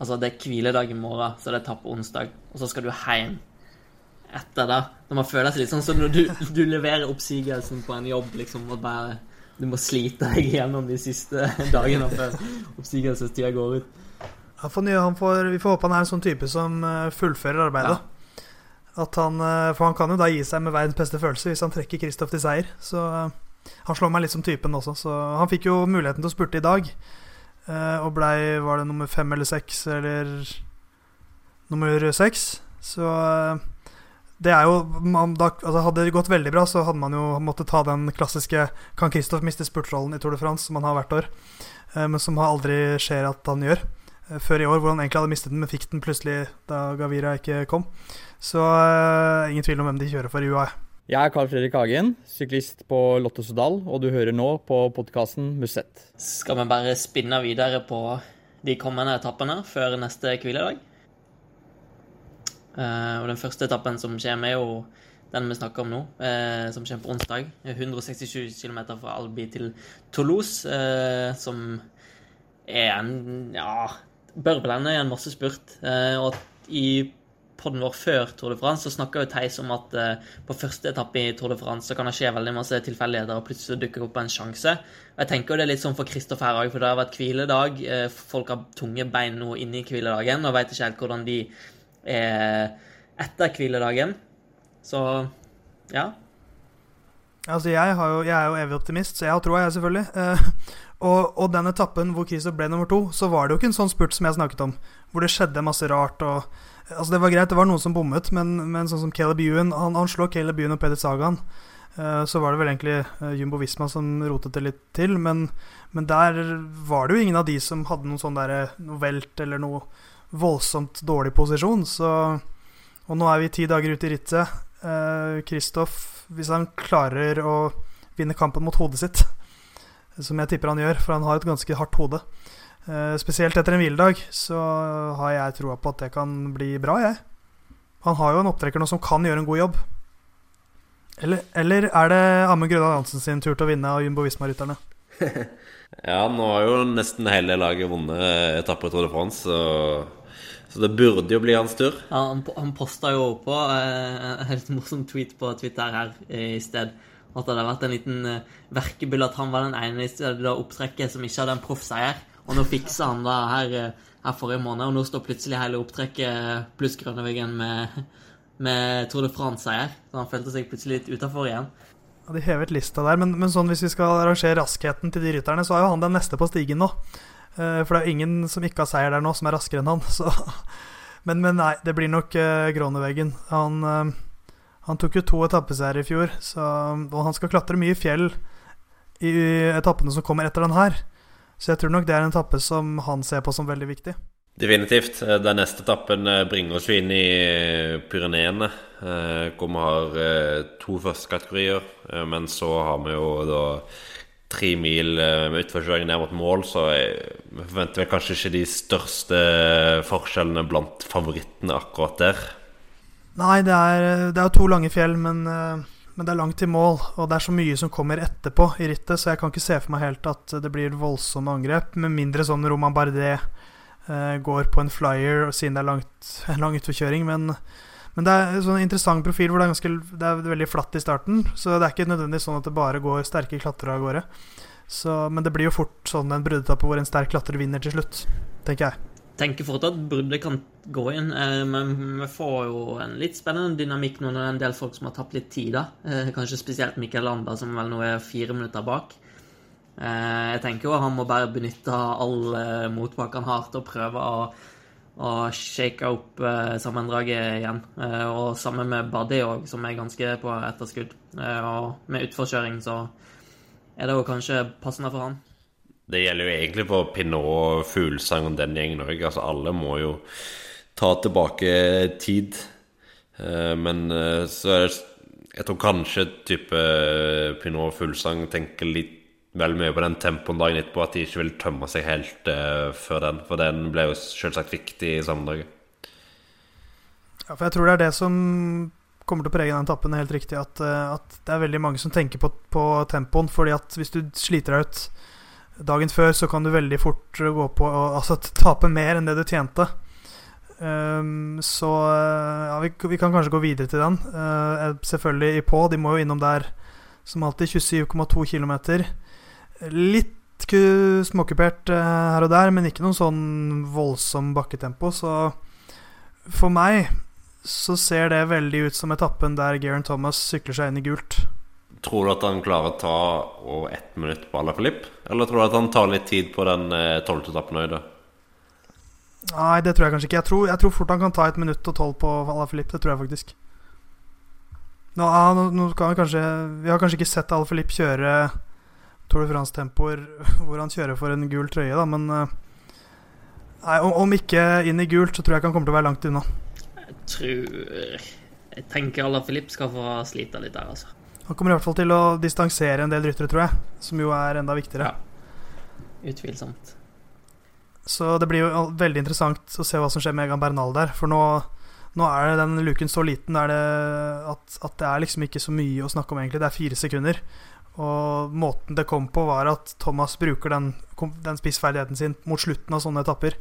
Altså, det er hviledag i morgen, så det er etappe onsdag, og så skal du hjem etter det. Det må føles litt sånn som når du, du leverer oppsigelsen på en jobb, liksom, og bare du må slite deg gjennom de siste dagene før oppsigelsestida går ut. Han nye, han får, vi får håpe han er en sånn type som eh, fullfører arbeidet. Ja. At han, eh, for han kan jo da gi seg med verdens beste følelse hvis han trekker Kristoff til seier. Så eh, han slår meg litt som typen også. Så han fikk jo muligheten til å spurte i dag. Og blei Var det nummer fem eller seks, eller nummer seks? Så det er jo man, da, altså Hadde det gått veldig bra, så hadde man jo måttet ta den klassiske Kan Kristoff miste spurtrollen i Tour de France, som han har hvert år, eh, men som aldri skjer at han gjør. Eh, før i år, hvor han egentlig hadde mistet den, men fikk den plutselig da Gavira ikke kom. Så uh, ingen tvil om hvem de kjører for i UAE. Jeg er Carl Fredrik Hagen, syklist på Lotto Sodal, og du hører nå på podkasten Musett. Skal vi bare spinne videre på de kommende etappene før neste hviledag? Uh, og den første etappen som kommer, er jo den vi snakker om nå, uh, som kommer på onsdag. 167 km fra Albi til Toulouse, uh, som er en Ja, bør blende i en massespurt. og i podden vår før Tour de France så snakka jo Theis om at på første etappe i Tour de France så kan det skje veldig masse tilfeldigheter, og plutselig dukker opp en sjanse. Og Jeg tenker det er litt sånn for Kristoffer her òg, for det har vært hviledag. folk har tunge bein nå inne i hviledagen og veit ikke helt hvordan de er etter hviledagen. Så ja. Altså, jeg, jo, jeg er jo evig optimist, så jeg har troa, jeg, selvfølgelig. Eh, og, og den etappen hvor Kristoff ble nummer to, så var det jo ikke en sånn spurt som jeg snakket om, hvor det skjedde masse rart og Altså, det var greit, det var noen som bommet, men, men sånn som Caleb Ewan Han, han slår Caleb Ewan og Peder Sagaen. Uh, så var det vel egentlig uh, Jumbo Visma som rotet det litt til, men, men der var det jo ingen av de som hadde noen sånn derre noe velt eller noe voldsomt dårlig posisjon, så Og nå er vi ti dager ute i rittet. Kristoff, uh, hvis han klarer å vinne kampen mot hodet sitt, som jeg tipper han gjør, for han har et ganske hardt hode Uh, spesielt etter en hviledag så har jeg troa på at det kan bli bra, jeg. Han har jo en opptrekker nå som kan gjøre en god jobb. Eller, eller er det Amund Grødal Hansen sin tur til å vinne av Jumbo Visma-rytterne? [laughs] ja, nå har jo nesten hele laget vunnet etapper i Tour de France, så, så, det burde jo bli hans tur. Ja, han, han posta jo på eh, en helt morsom tweet på Twitter her i sted. At det hadde vært en liten uh, verkebyll at han var den eneste i opptrekket som ikke hadde en proffseier. Og nå fiksa han det her, eh, her, forrige måned, og nå står plutselig hele opptrekket pluss Grønneveggen med, med Tour de France-seier. Så han følte seg plutselig litt utafor igjen. Ja, De hevet lista der, men, men, sånn hvis vi skal arrangere raskheten til de rytterne, så er jo han den neste på stigen nå. For det er ingen som ikke har seier der nå, som er raskere enn han. [laughs] Så. Men, men, nei, det blir nok Gråneveggen. Han, han, tok jo to etappeseiere i fjor, så, og han skal klatre mye fjell i, etappene som kommer etter den her. Så jeg tror nok det er en etappe som han ser på som veldig viktig. Definitivt. Eh, den neste etappen eh, bringer oss inn i eh, Pyreneene, hvor vi har to førstekategorier. Men så har vi jo da tre mil med utforkjøring ned mot mål, så vi forventer vel kanskje ikke de største forskjellene blant favorittene akkurat der. Nei, det er, det er jo to lange fjell, men men det er langt til mål, og det er så mye som kommer etterpå i rittet, så jeg kan ikke se for meg helt at det blir voldsomme angrep. Med mindre sånn Roman Bardet eh, går på en flyer siden det er langt, en [laughs] lang utforkjøring. Men, men, det er en sånn interessant profil hvor det er, ganske, det er veldig flatt i starten. Så det er ikke nødvendigvis sånn at det bare går sterke klatrere av gårde. Så, men det blir jo fort sånn en bruddetappe hvor en sterk klatrer vinner til slutt, tenker jeg tenker fort at bruddet kan gå inn, eh, men vi får jo en litt spennende dynamikk nå når det er en del folk som har tapt litt tid. da. Eh, kanskje spesielt Mikkel Landa, som vel nå er fire minutter bak. Eh, jeg tenker jo han må bare benytte all motbakke han har til å prøve å, å shake opp sammendraget igjen. Og sammen med Buddy òg, som er ganske på etterskudd. Og med utforkjøring så er det jo kanskje passende for han. Det gjelder jo egentlig på Pinot, Fuglesang og den gjengen òg. Altså, alle må jo ta tilbake tid. Eh, men eh, så er det Jeg tror kanskje type eh, Pinot og Fuglesang tenker litt vel mye på den tempoen dagen etterpå, at de ikke vil tømme seg helt før den. For den ble jo selvsagt viktig i sammendraget. Ja, for jeg tror det er det som kommer til å prege den etappen, helt riktig. At, at, det er veldig mange som tenker på, på tempoen. fordi at hvis du sliter deg ut dagen før så kan du veldig fort gå på Altså tape mer enn det du tjente. Um, så eh, ja, vi, vi, kan kanskje gå videre til den. Uh, selvfølgelig i på. De må jo innom der som alltid 27,2 km. Litt småkupert uh, her og der, men ikke noen sånn voldsom bakketempo. Så for meg så ser det veldig ut som etappen der Geran Thomas sykler seg inn i gult. Tror du at han klarer å ta over ett minutt på Alaphilippe? Eller tror du at han tar litt tid på den eh, tolvte etappen òg, Nei, det tror jeg kanskje ikke. Jeg tror, jeg tror, fort han kan ta et minutt og tolv på Alaphilippe. Det tror jeg faktisk. Nå, nå, nå vi, kanskje, vi har kanskje ikke sett Alaphilippe kjøre Tour de France-tempoer [laughs] hvor han kjører for en gul trøye, da, men eh, Nei, om, om ikke inn i gult, så tror jeg ikke han kommer til å være langt unna. Jeg tror Jeg tenker Alaphilippe skal få slite litt der, altså. Han kommer i hvert fall til å distansere en del ryttere, tror jeg. Som jo er enda viktigere. Ja. Utvilsomt. Så det blir jo veldig interessant å se hva som skjer med Egan Bernal der. For nå, nå er den luken så liten det at, at, det er liksom ikke så mye å snakke om, egentlig. Det er fire sekunder. Og måten det kom på, var at Thomas bruker den, den spissferdigheten sin mot slutten av sånne etapper.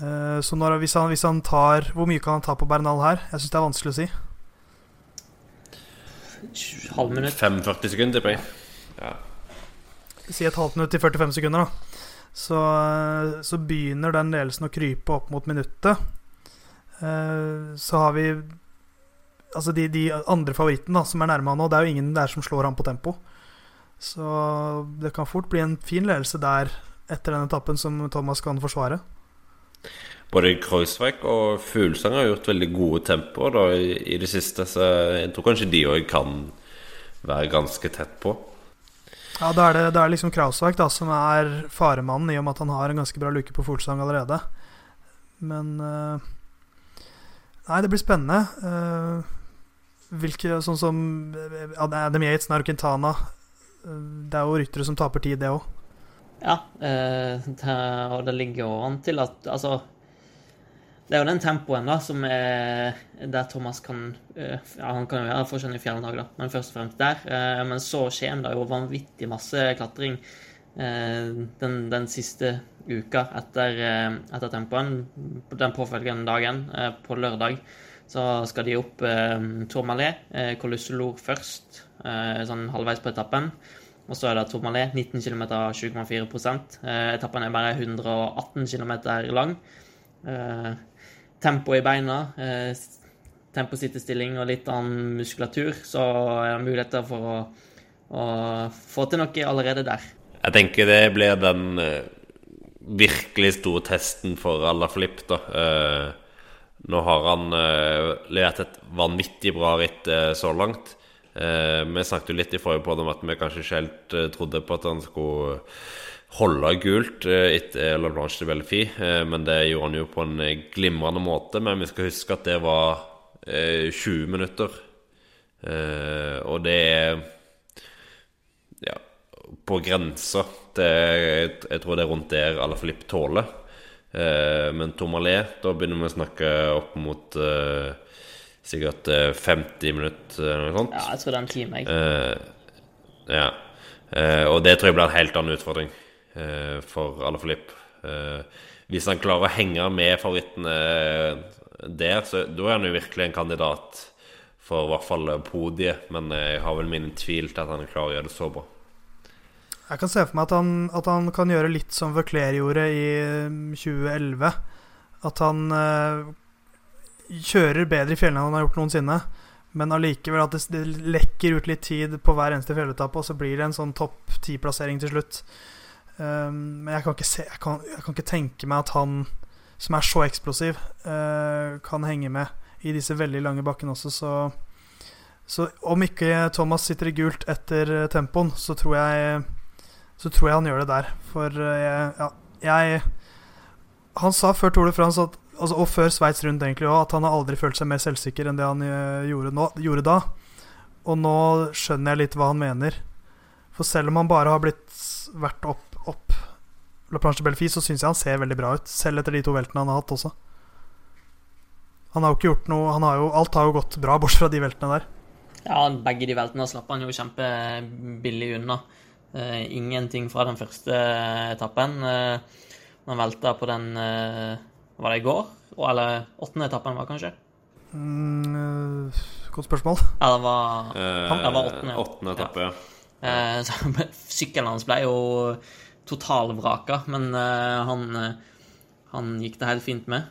Uh, så når, hvis, han, hvis han tar Hvor mye kan han ta på Bernal her? Jeg syns det er vanskelig å si halv minutt. 45 sekunder, tipper jeg. Ja. Si et halvt minutt til 45 sekunder, da. Så, så, begynner den ledelsen å krype opp mot minuttet. Eh, så har vi Altså de, de andre favorittene da, som er nærme han nå, det er jo ingen der som slår han på tempo. Så det kan fort bli en fin ledelse der etter den etappen som Thomas kan forsvare. Både Kreuzweig og Fuglesang har gjort veldig gode tempoer da, i, i, det siste, så jeg tror kanskje de òg kan være ganske tett på. Ja, da er det, det er liksom Krausweig da, som er faremannen, i og med at han har en ganske bra luke på Fuglesang allerede. Men uh, Nei, det blir spennende. Uh, hvilke, sånn som Adam Yates, Naru Quintana Det er jo ryttere som taper tid, det òg. Ja, eh, det, og det ligger jo an til at Altså, det er jo den tempoen da som er der Thomas kan eh, Ja, han kan jo gjøre forskjellen i fjerde dag, da, men først og fremst der. Eh, men så kommer det jo vanvittig masse klatring den, den siste uka etter, etter tempoen. Den påfølgende dagen, på lørdag så skal de opp eh, Tourmalet, eh, Colussolor først, eh, sånn halvveis på etappen. Og så er det Tourmalet, 19 km, 7,4 eh, Etappen er bare 118 km lang. Eh, tempo i beina, eh, temposittestilling og litt annen muskulatur, så er det muligheter for å, å få til noe allerede der. Jeg tenker det blir den eh, virkelig store testen for Alaphilippe, da. Eh, nå har han eh, levert et vanvittig bra ritt eh, så langt. Uh, vi snakket jo litt i forrige på om at vi kanskje ikke helt trodde på at han skulle holde gult etter La Blanche de Bellefie, men det gjorde han jo på en glimrende måte. Men vi skal huske at det var 20 minutter, og det er ja, på grensa til jeg, tror det er rundt der Alaphilippe tåler. Eh, men Tomalé, da begynner vi å snakke opp mot eh, sikkert 50 eh, minutter eller noe sånt. Ja, jeg tror det er en time, jeg. ja. og det tror jeg blir en helt annen utfordring for Ala Filip. hvis han klarer å henge med favorittene der, så da er han jo virkelig en kandidat for i hvert fall podiet. Men jeg har vel min tvil til at han klarer å gjøre det så bra. Jeg kan se for meg at han, at han kan gjøre litt som Vøkler gjorde i 2011. Um, at han eh, kjører bedre i fjellene enn han har gjort noensinne. Men allikevel at det, det, lekker ut litt tid på hver eneste fjelletappe, og så blir det en sånn topp ti-plassering til slutt. Um, men jeg kan, se, jeg, kan, jeg kan, ikke tenke meg at han, som er så eksplosiv, uh, kan henge med i disse veldig lange bakkene også, så så om ikke Thomas sitter i gult etter tempoen, så tror jeg så tror jeg han gjør det der. For eh, jeg, ja, jeg Han sa før Tour de France at, altså, og før Sveits rundt egentlig òg, at han har aldri følt seg mer selvsikker enn det han eh, gjorde, nå, gjorde, da. Og nå skjønner jeg litt hva han mener. For selv om han bare har blitt vært opp, opp La Planche de så syns jeg han ser veldig bra ut. Selv etter de to veltene han har hatt også. Han har jo ikke gjort noe har jo, Alt har jo gått bra, bortsett fra de veltene der. Ja, begge de veltene slapp han jo kjempebillig unna. Uh, ingenting fra den første etappen. Uh, man velta på den uh, Var det i går? Eller åttende etappen, var kanskje? Mm, godt spørsmål. Ja, det var, det var åttende. åttende etappe, ja. ja. [laughs] sykkelen hans ble jo totalvraka, men han, han gikk det helt fint med.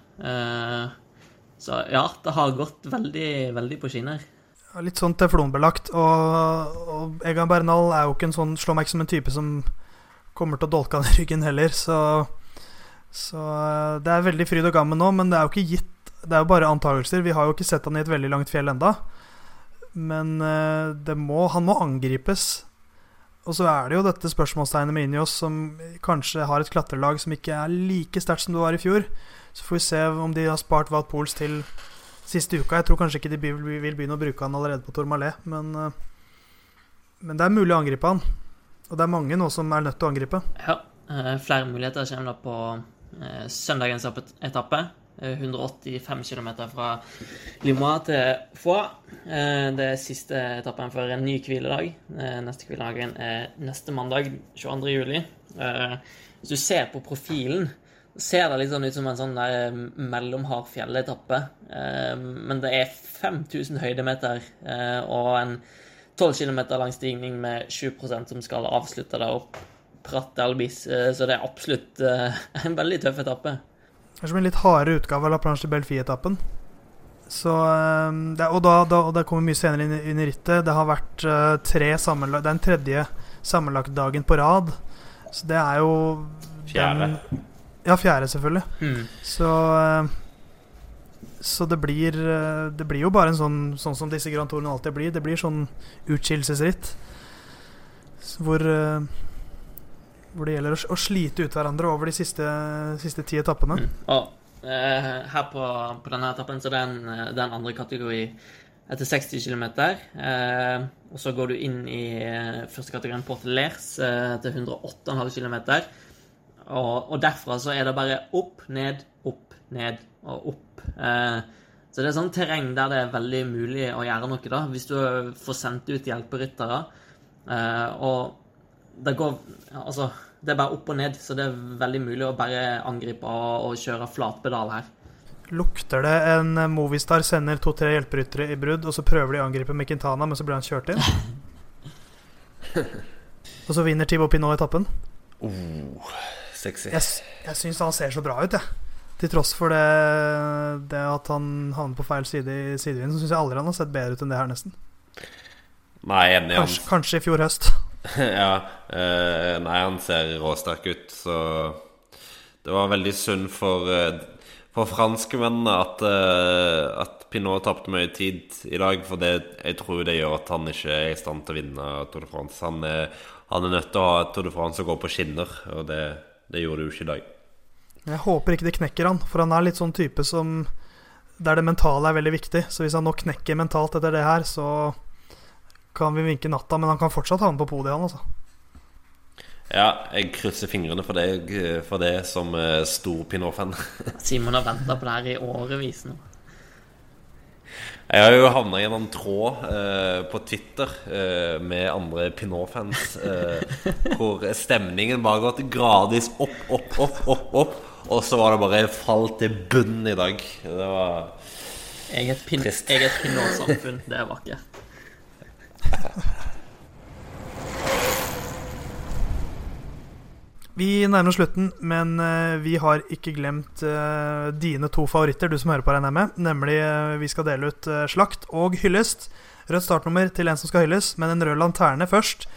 så ja, det har gått veldig, veldig på skinner litt sånn teflonbelagt. Og, og Egan Bernal er jo ikke en sånn slår meg ikke som en type som kommer til å dolke han i ryggen heller. Så, så eh, det er veldig fryd og gammen nå, men det er jo ikke gitt. Det er jo bare antakelser. Vi har jo ikke sett han i et veldig langt fjell enda Men eh, må, han må angripes. Og så er det jo dette spørsmålstegnet med Injos, som kanskje har et klatrelag som ikke er like sterkt som det var i fjor. Så får vi se om de har spart Wout Pools til siste uka. Jeg tror kanskje ikke de vil begynne å bruke han allerede på Tourmalet, men, eh, men det er mulig å angripe han. Og det er mange nå som er nødt til å angripe. Ja, eh, flere muligheter kommer da på eh, søndagens etappe. 185 km fra Limois til Foix. Det er siste etappen før en ny hviledag. Neste hviledagen er neste mandag, 22. juli. Hvis du ser på profilen ser det sånn ut som en sånn der eh. Eh, men det er 5000 høydemeter eh, og en 12 km lang stigning med 7% som skal avslutte det opp Pratt Albis. Så det er absolutt [laughs] en veldig tøff etappe. Det er som en litt hardere utgave av La Planche de Belfie-etappen. Så, eh, det, og, da, da, og det kommer mye senere inn, inn i rittet. Det har vært uh, tre sammenlag... Den tredje sammenlagtdagen på rad. Så det er jo Fjerde. Den, ja, fjerde, selvfølgelig. Mm. Så uh, Så det blir uh, Det blir jo bare en sånn Sånn som disse Grand Tourene alltid blir. Det blir sånn utskillelsesritt. Hvor Hvor det gjelder å, å, slite ut hverandre over de siste, siste ti etappene. Mm. Og eh, her på, på, denne etappen så er det er en andre kategori etter 60 km. Eh, og så går du inn i eh, første kategorien Portelers eh, til 108,5 km. Og, og, derfra så er det bare opp, ned, opp, ned og opp. Eh, så det er sånn terreng der det er veldig mulig å gjøre noe, da, hvis du får sendt ut hjelperyttere. Eh, og det går Altså, det er bare opp og ned, så det er veldig mulig å bare angripe og, og kjøre flatpedal her. Lukter det en Movistar sender to-tre hjelperyttere i brudd, og så prøver de å angripe med men så blir han kjørt inn? [laughs] og så vinner Thibaut Pinot etappen? Oh, sexy. Jeg, jeg syns han ser så bra ut, jeg. Til tross for det, det at han havner på feil side i sidevinden, så syns jeg aldri han har sett bedre ut enn det her, nesten. Nei, enig. Kanskje, kanskje i fjor høst. [laughs] ja. Eh, nei, han ser råsterk ut, så det var veldig synd for, eh, for franskmennene at, eh, at Pinot tapte mye tid i dag. For det, jeg tror det gjør at han ikke er i stand til å vinne Tour de France. Han er, han er nødt til å ha Tour de France og gå på skinner, og det, det gjorde jo ikke i dag. Jeg håper ikke det knekker han, for han er litt sånn type som der det mentale er veldig viktig. Så hvis han nå knekker mentalt etter det her, så kan vi vinke natta. Men han kan fortsatt havne på podiet, han, altså. Ja, jeg krysser fingrene for deg for det som stor Pinot-fan. [laughs] Simon har venta på det her i årevis nå. Jeg har jo havna i en tråd eh, på Twitter eh, med andre Pinot-fans eh, hvor stemningen bare gått gradvis opp, opp, opp, opp, opp. Og så var det bare fall til bunnen i dag. Det var Eget, pin eget Pinot-samfunn. Det er vakkert. Vi nærmer oss slutten, men uh, vi har ikke glemt uh, dine to favoritter, du som hører på, regner. Nemlig uh, vi skal dele ut slakt og hyllest. Rødt startnummer til en som skal hylles, men en rød lanterne først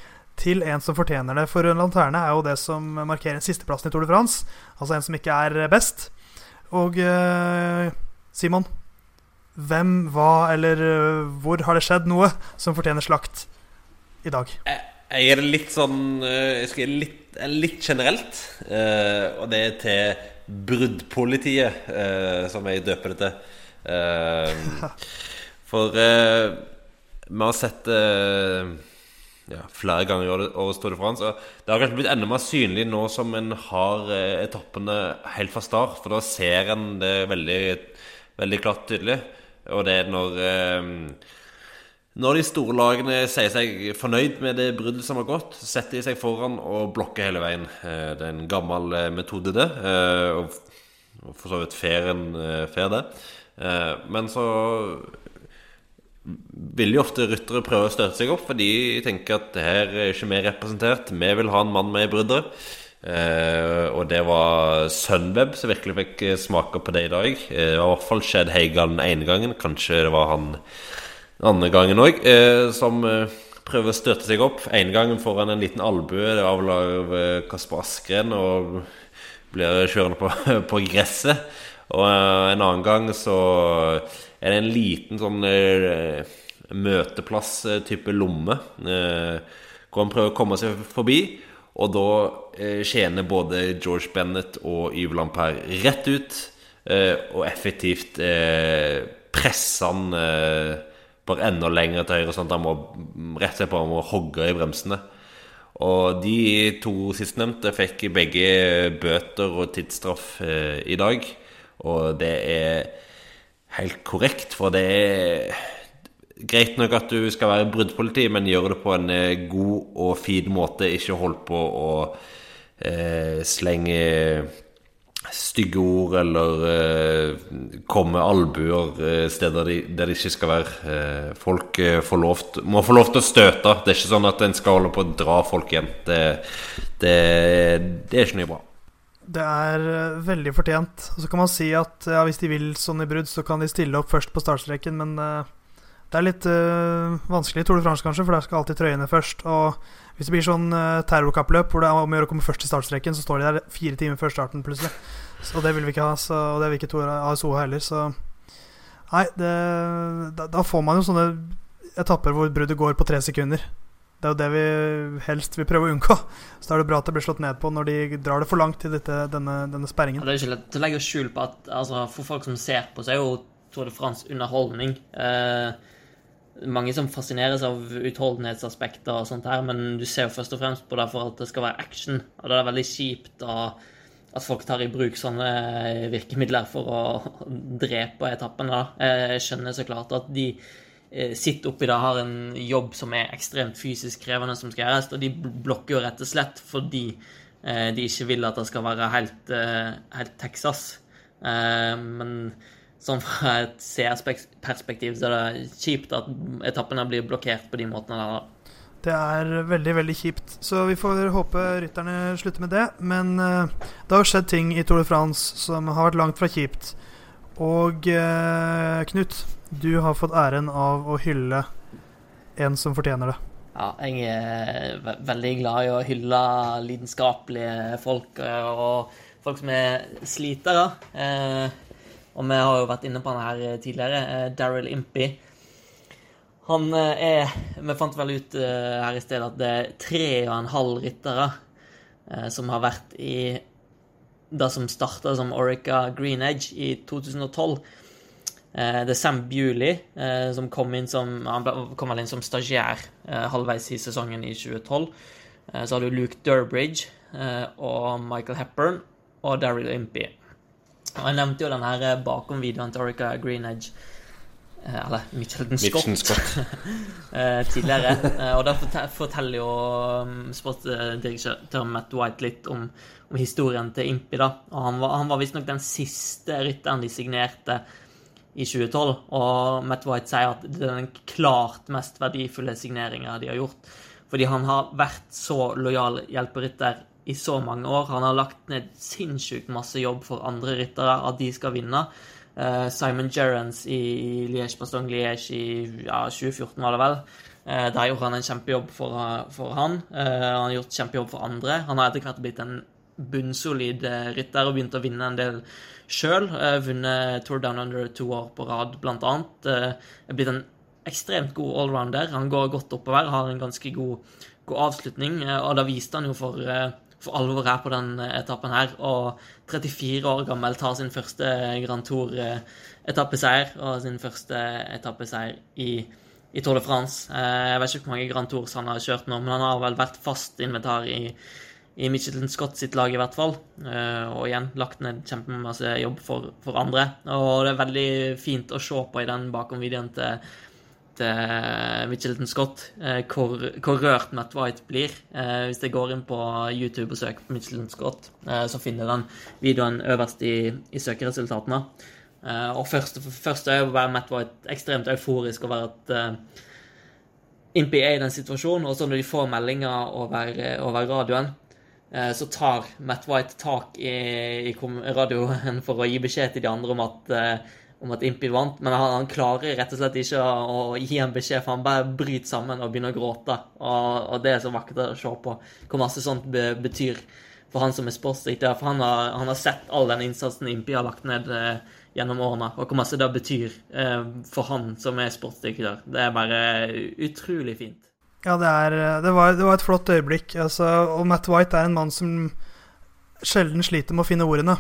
til en som fortjener det. For rød lanterne er jo det som markerer sisteplassen i Tour de France. Altså en som ikke er best. Og Simon, hvem, hva eller hvor har det skjedd noe som fortjener slakt i dag? Jeg, jeg er litt sånn Jeg skal litt litt generelt. Og det er til bruddpolitiet, som jeg døper det til. For vi har sett ja, flere ganger i årets Tour de France. Det har kanskje blitt enda mer synlig nå som en har etappene helt fra start. For da ser en det veldig, veldig klart tydelig. Og det er når når de store lagene sier seg fornøyd med det bruddet som har gått, setter de seg foran og blokker hele veien. Eh, det er en gammel eh, metode, det. Eh, og for så vidt fair, fair det. Men så vil jo ofte ryttere prøve å støte seg opp, for de tenker at her er ikke vi representert. Vi vil ha en mann med i bruddet. Og det var Sunweb som virkelig fikk smake på det i dag. det var i hvert fall skjedd Heigan den ene gangen. Kanskje det var han den andre gangen òg, eh, som eh, prøver å støtte seg opp. En gang får han en liten albue av eh, Kasper Askren og blir kjørende på, [laughs] på, gresset. Og eh, en annen gang så er det en liten sånn eh, møteplass-type eh, lomme. hvor han prøver å komme seg forbi. Og da tjener både George Bennett og Yves Lampert rett ut. og effektivt presser han bare enda lenger til høyre, sånn at han må rett og slett bare må hogge i bremsene. Og de to sistnevnte fikk begge bøter og tidsstraff eh, i dag. Og det er helt korrekt, for det er greit nok at du skal være bruddpoliti, men gjør det på en eh, god og fin måte. Ikke hold på å eh, slenge stygge ord eller eh, komme albuer eh, steder de, der de ikke skal være. Eh, folk eh, lov må få lov til å støte. Det er ikke sånn at en skal holde på å dra folk igjen. Det, det, det er ikke noe bra. Det er veldig fortjent. Og så kan man si at ja, hvis de vil sånn i brudd, så kan de stille opp først på startstreken, men uh, det er litt uh, vanskelig i Tour de France, kanskje, for der skal alltid trøyene først. Og hvis det blir sånn terrorkappløp hvor det er om å gjøre å komme først til startstreken, så står de der fire timer før starten plutselig. Så det vil vi ikke ha, så, og det vil ikke Tor ASO heller, så Nei, det, da, da, får man jo sånne etapper hvor bruddet går på tre sekunder. Det er jo det vi helst vil prøve å unngå. Så da er det bra at det blir slått ned på når de drar det for langt i dette, denne, denne, sperringen. Ja, det er ikke lett å legge skjul på at altså, for folk som ser på, så er jo Tour de France underholdning. Eh, mange som fascineres av utholdenhetsaspekter og sånt her, men du ser jo først og fremst på det for at det skal være action. Og det er veldig kjipt at folk tar i bruk sånne virkemidler for å [laughs] drepe etappen. Jeg skjønner så klart at de Eh, sitter oppi det, har en jobb som er ekstremt fysisk krevende, som skal gjøres, og de blokker jo rett og slett fordi eh, de ikke vil at det skal være helt, eh, helt Texas. Men sånn fra et CS-perspektiv så er det kjipt at etappene blir blokkert på de måtene der. Det er veldig, veldig kjipt. Så vi får håpe rytterne slutter med det. Men det har skjedd ting i Tour de France som har vært langt fra kjipt. Og Knut, du har fått æren av å hylle en som fortjener det. Ja, jeg er veldig glad i å hylle lidenskapelige folk eh, og folk som er slitere. Eh, og vi har jo vært inne på han her tidligere. Eh, Daryl Impey. Han er Vi fant vel ut her i stedet at det er tre og en halv ryttere som har vært i det som starta som Orica Green Edge i 2012. Eh, det er Sam Bewley eh, som kom inn som kom inn som stagiær eh, halvveis i sesongen i 2012. Så har du Luke Durbridge og Michael Hepburn og Daryl Impey. Og Jeg nevnte jo den her bakom-videoen til Orica Green Edge eller Mitchelton Scott, Scott. [laughs] tidligere. og da forteller jo um, sportsdirektør Matt White litt om, om historien til Impi. da. Og Han var, han var visstnok den siste rytteren de signerte i 2012. Og Matt White sier at det er den klart mest verdifulle signeringa de har gjort. Fordi han har vært så lojal hjelperytter i så mange år. Han har lagt ned sinnssykt masse jobb for andre ryttere, at de skal vinne. Uh, Simon Gerrans i, Liège-Bastogne-Liège i ja, 2014, var det vel. Uh, der gjorde han en kjempejobb for, for han. Han har gjort kjempejobb for andre. Han har etter hvert blitt en bunnsolid rytter og begynt å vinne en del sjøl. Vunnet Tour Down Under to år på rad, blant annet. Eh, er blitt en ekstremt god allrounder. Han går godt oppover, har en ganske god, god avslutning. Eh, og da viste han jo for, eh, for alvor er på den etappen her. Og 34 år gammel tar sin første Grand Tour-etappeseier og sin første etappeseier i, i Tour de France. Jeg vet ikke hvor mange Grand Tours han har kjørt nå, men han har vel vært fast inventar i i Michelin Scott sitt lag, i hvert fall. Eh, og igjen lagt ned kjempemasse jobb for, for, andre. Og det er veldig fint å se på i den bakom-videoen til, til Mitchelton Scott eh, hvor, hvor, rørt Matt White blir. Eh, hvis jeg går inn på YouTube og søker på Mitchelton Scott, så finner den videoen øverst i, i søkeresultatene. og først, først er jo Matt White ekstremt euforisk over at Impy er i den situasjonen, og så når de får meldinger over, over radioen, Eh, så tar Matt White tak i, i radioen for å gi beskjed til de andre om at, eh, om at Impi vant, men han, han, klarer rett og slett ikke å, å, gi en beskjed, for han bare bryter sammen og begynner å gråte. Og, og det er så vakkert å se på hvor masse sånt be, betyr for han som er sportsdirektør. For han har, han har, sett all den innsatsen Impi har lagt ned eh, gjennom årene, og hvor masse det betyr eh, for han som er sportsdirektør. Det er bare utrolig fint. Ja, det, er, det, var, det var, et flott øyeblikk. Altså, og Matt White er en mann som sjelden sliter med å finne ordene.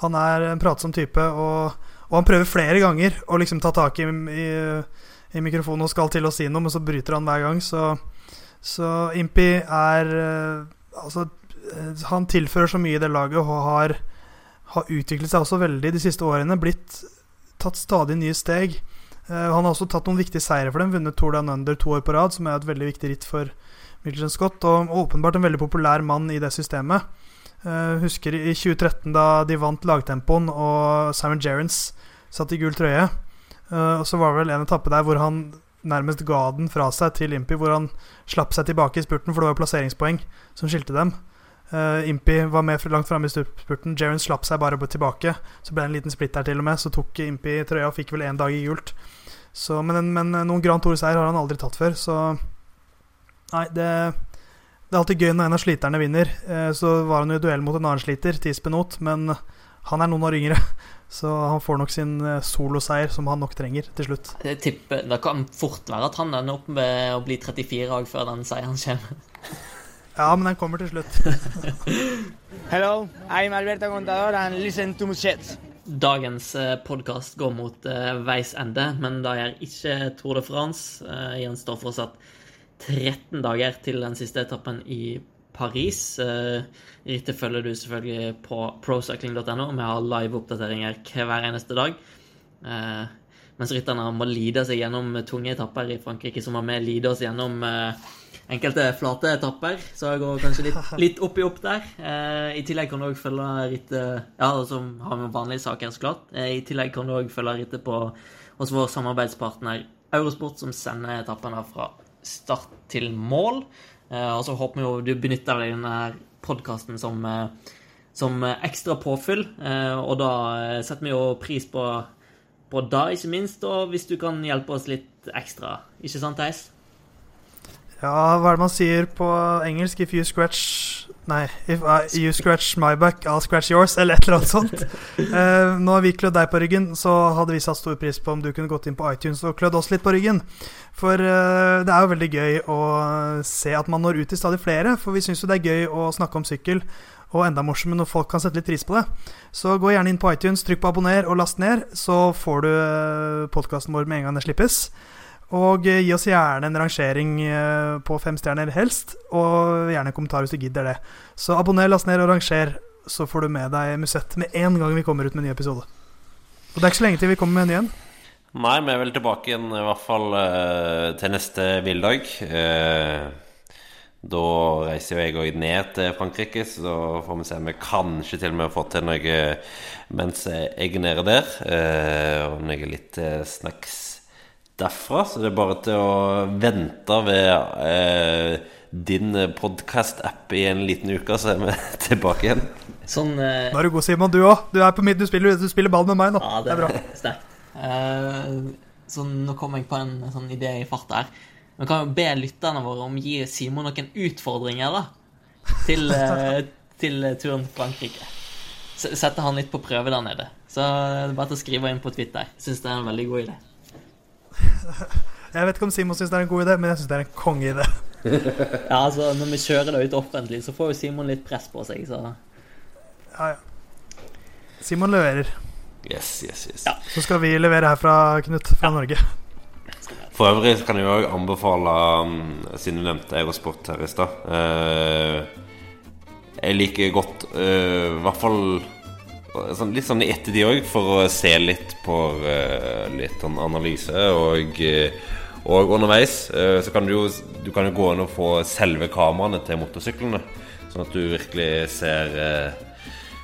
Han er en pratsom type, og, og han prøver flere ganger å liksom ta tak i, i, i, mikrofonen og skal til å si noe, men så bryter han hver gang. Så, så Impi er Altså, han tilfører så mye i det laget og har, har utviklet seg også veldig de siste årene. Blitt tatt stadig nye steg. Eh, han har også tatt noen viktige seire for dem. Vunnet Tour Down Under to år på rad, som er et veldig viktig ritt for Michelin Scott. Og åpenbart en veldig populær mann i det systemet. Uh, husker i 2013 da de vant lagtempoen og Simon Jerrans satt i gul trøye. Uh, og så var det vel en etappe der hvor han nærmest ga den fra seg til Impi, hvor han slapp seg tilbake i spurten, for det var plasseringspoeng som skilte dem. Uh, Impi var med langt framme i spurten. Jerrans slapp seg bare tilbake. Så ble det en liten splitt der, til og med. Så tok Impi trøya og fikk vel én dag i gult. Så, men, men, noen Grand Tour-seier har han aldri tatt før, så Nei, det, det er alltid gøy når en av sliterne vinner. Uh, så var han jo i duell mot en annen sliter, Tispenot, men han er noen år yngre. [laughs] Så han får nok sin eh, soloseier, som han nok trenger til slutt. Jeg tipper, Det kan fort være at han ender opp med å bli 34 år før den seieren kommer. [laughs] Ja, men den kommer til slutt. [laughs] Hello, I'm Alberto Contador and listen to Muchet. Dagens eh, podkast går mot veis ende, men da gjør ikke Tour de France. Gjenstår fortsatt 13 dager til den siste etappen i Paris. Uh, rittet følger du selvfølgelig på procycling.no. Vi har live-oppdateringer hver eneste dag. Uh, mens rytterne må lide seg gjennom tunge etapper i Frankrike, så må vi lide oss gjennom uh, enkelte flate etapper, så jeg går kanskje litt, [laughs] litt opp i opp der. Eh, I tillegg kan du òg følge rittet Ja, som har med vanlige saker, så klart. Eh, I tillegg kan du òg følge rittet på hos vår samarbeidspartner Eurosport, som sender etappene fra start til mål. Eh, og så håper vi jo du benytter deg av denne podkasten som, eh, som ekstra påfyll, eh, og da eh, setter vi jo pris på på da, ikke minst, og hvis du kan hjelpe oss litt ekstra. Ikke sant, Theis? Ja, hva er det man sier på engelsk? If you scratch Nei, if I, you scratch my back, I'll scratch yours, eller et eller annet sånt. Uh, [laughs] nå har vi klødd deg på ryggen, så hadde vi satt stor pris på om du kunne gått inn på iTunes og klødd oss litt på ryggen. For uh, det er jo veldig gøy å se at man når ut til stadig flere, for vi syns jo det er gøy å snakke om sykkel. Og enda morsommere når folk kan sette litt pris på det. Så gå gjerne inn på iTunes, trykk på abonner og last ned, så får du uh, podkasten vår med en gang det slippes. Og eh, gi oss gjerne en rangering eh, på fem stjerner helst, og gjerne en kommentar hvis du gidder det. Så abonner, last ned og ranger, så får du med deg Musett med en gang vi kommer ut med en ny episode. Og det er ikke så lenge til vi kommer med en ny en. Nei, vi er vel tilbake igjen i hvert fall uh, til neste hviledag. Uh, da reiser jo jeg òg ned til Frankrike, så får vi se om vi kanskje til og med får til noe mens jeg er nede der. Om og noe litt snacks derfra. Så det er bare til å vente ved eh, din podkast-app i en liten uke, så er vi [laughs] tilbake igjen. Sånn eh... Nå er du god, Simon. Du òg. Du, du, spiller, du spiller ball med meg nå. Ja, det, det er bra. Sterkt. Uh, så nå kom jeg på en sånn idé i farta her. Vi kan jo be lytterne våre om å gi Simon noen utfordringer da til, [laughs] eh, til turen til Frankrike. Sette han litt på prøve der nede. Så det er bare til å skrive inn på Twitter. Syns det er en veldig god idé. Jeg vet ikke om Simon syns det er en god idé, men jeg syns det er en kongeidé. [laughs] ja, altså, når vi kjører det ut offentlig, så får jo Simon litt press på seg, så Ja, ja. Simon leverer. Yes, yes, yes. Ja. Så skal vi levere her fra Knut, fra ja. Norge. For øvrig kan jeg òg anbefale, um, siden du nevnte Eurosport her i stad uh, Jeg liker godt, uh, i hvert fall sånn, litt sånn i ettertid òg, for å se litt på uh, litt sånn analyse. Og, uh, og underveis uh, så kan du jo du kan jo gå inn og få selve kameraene til motorsyklene. Sånn at du virkelig ser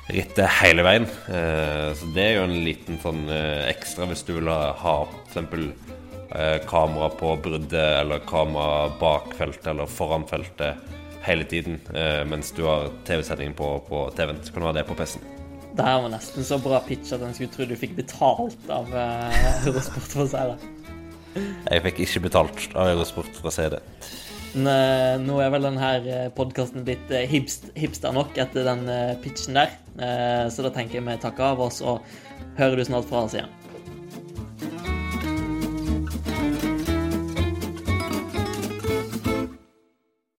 rittet hele veien. så det er jo en liten sånn ekstra hvis du vil ha, ha f.eks. kamera på bruddet, eller kamera bak feltet eller foran feltet hele tiden mens du har TV-sendingen på, på TV-en. Så kan du ha det på PC-en. Det her var nesten så bra pitch at en skulle tro du fikk betalt av uh, Eurosport for å si det. Jeg fikk ikke betalt av Eurosport for å si det. Men, nå er vel denne eh, podkasten blitt eh, hipst, hipster nok etter den pitchen der. Så da tenker jeg vi takker av oss, og hører du snart fra oss igjen.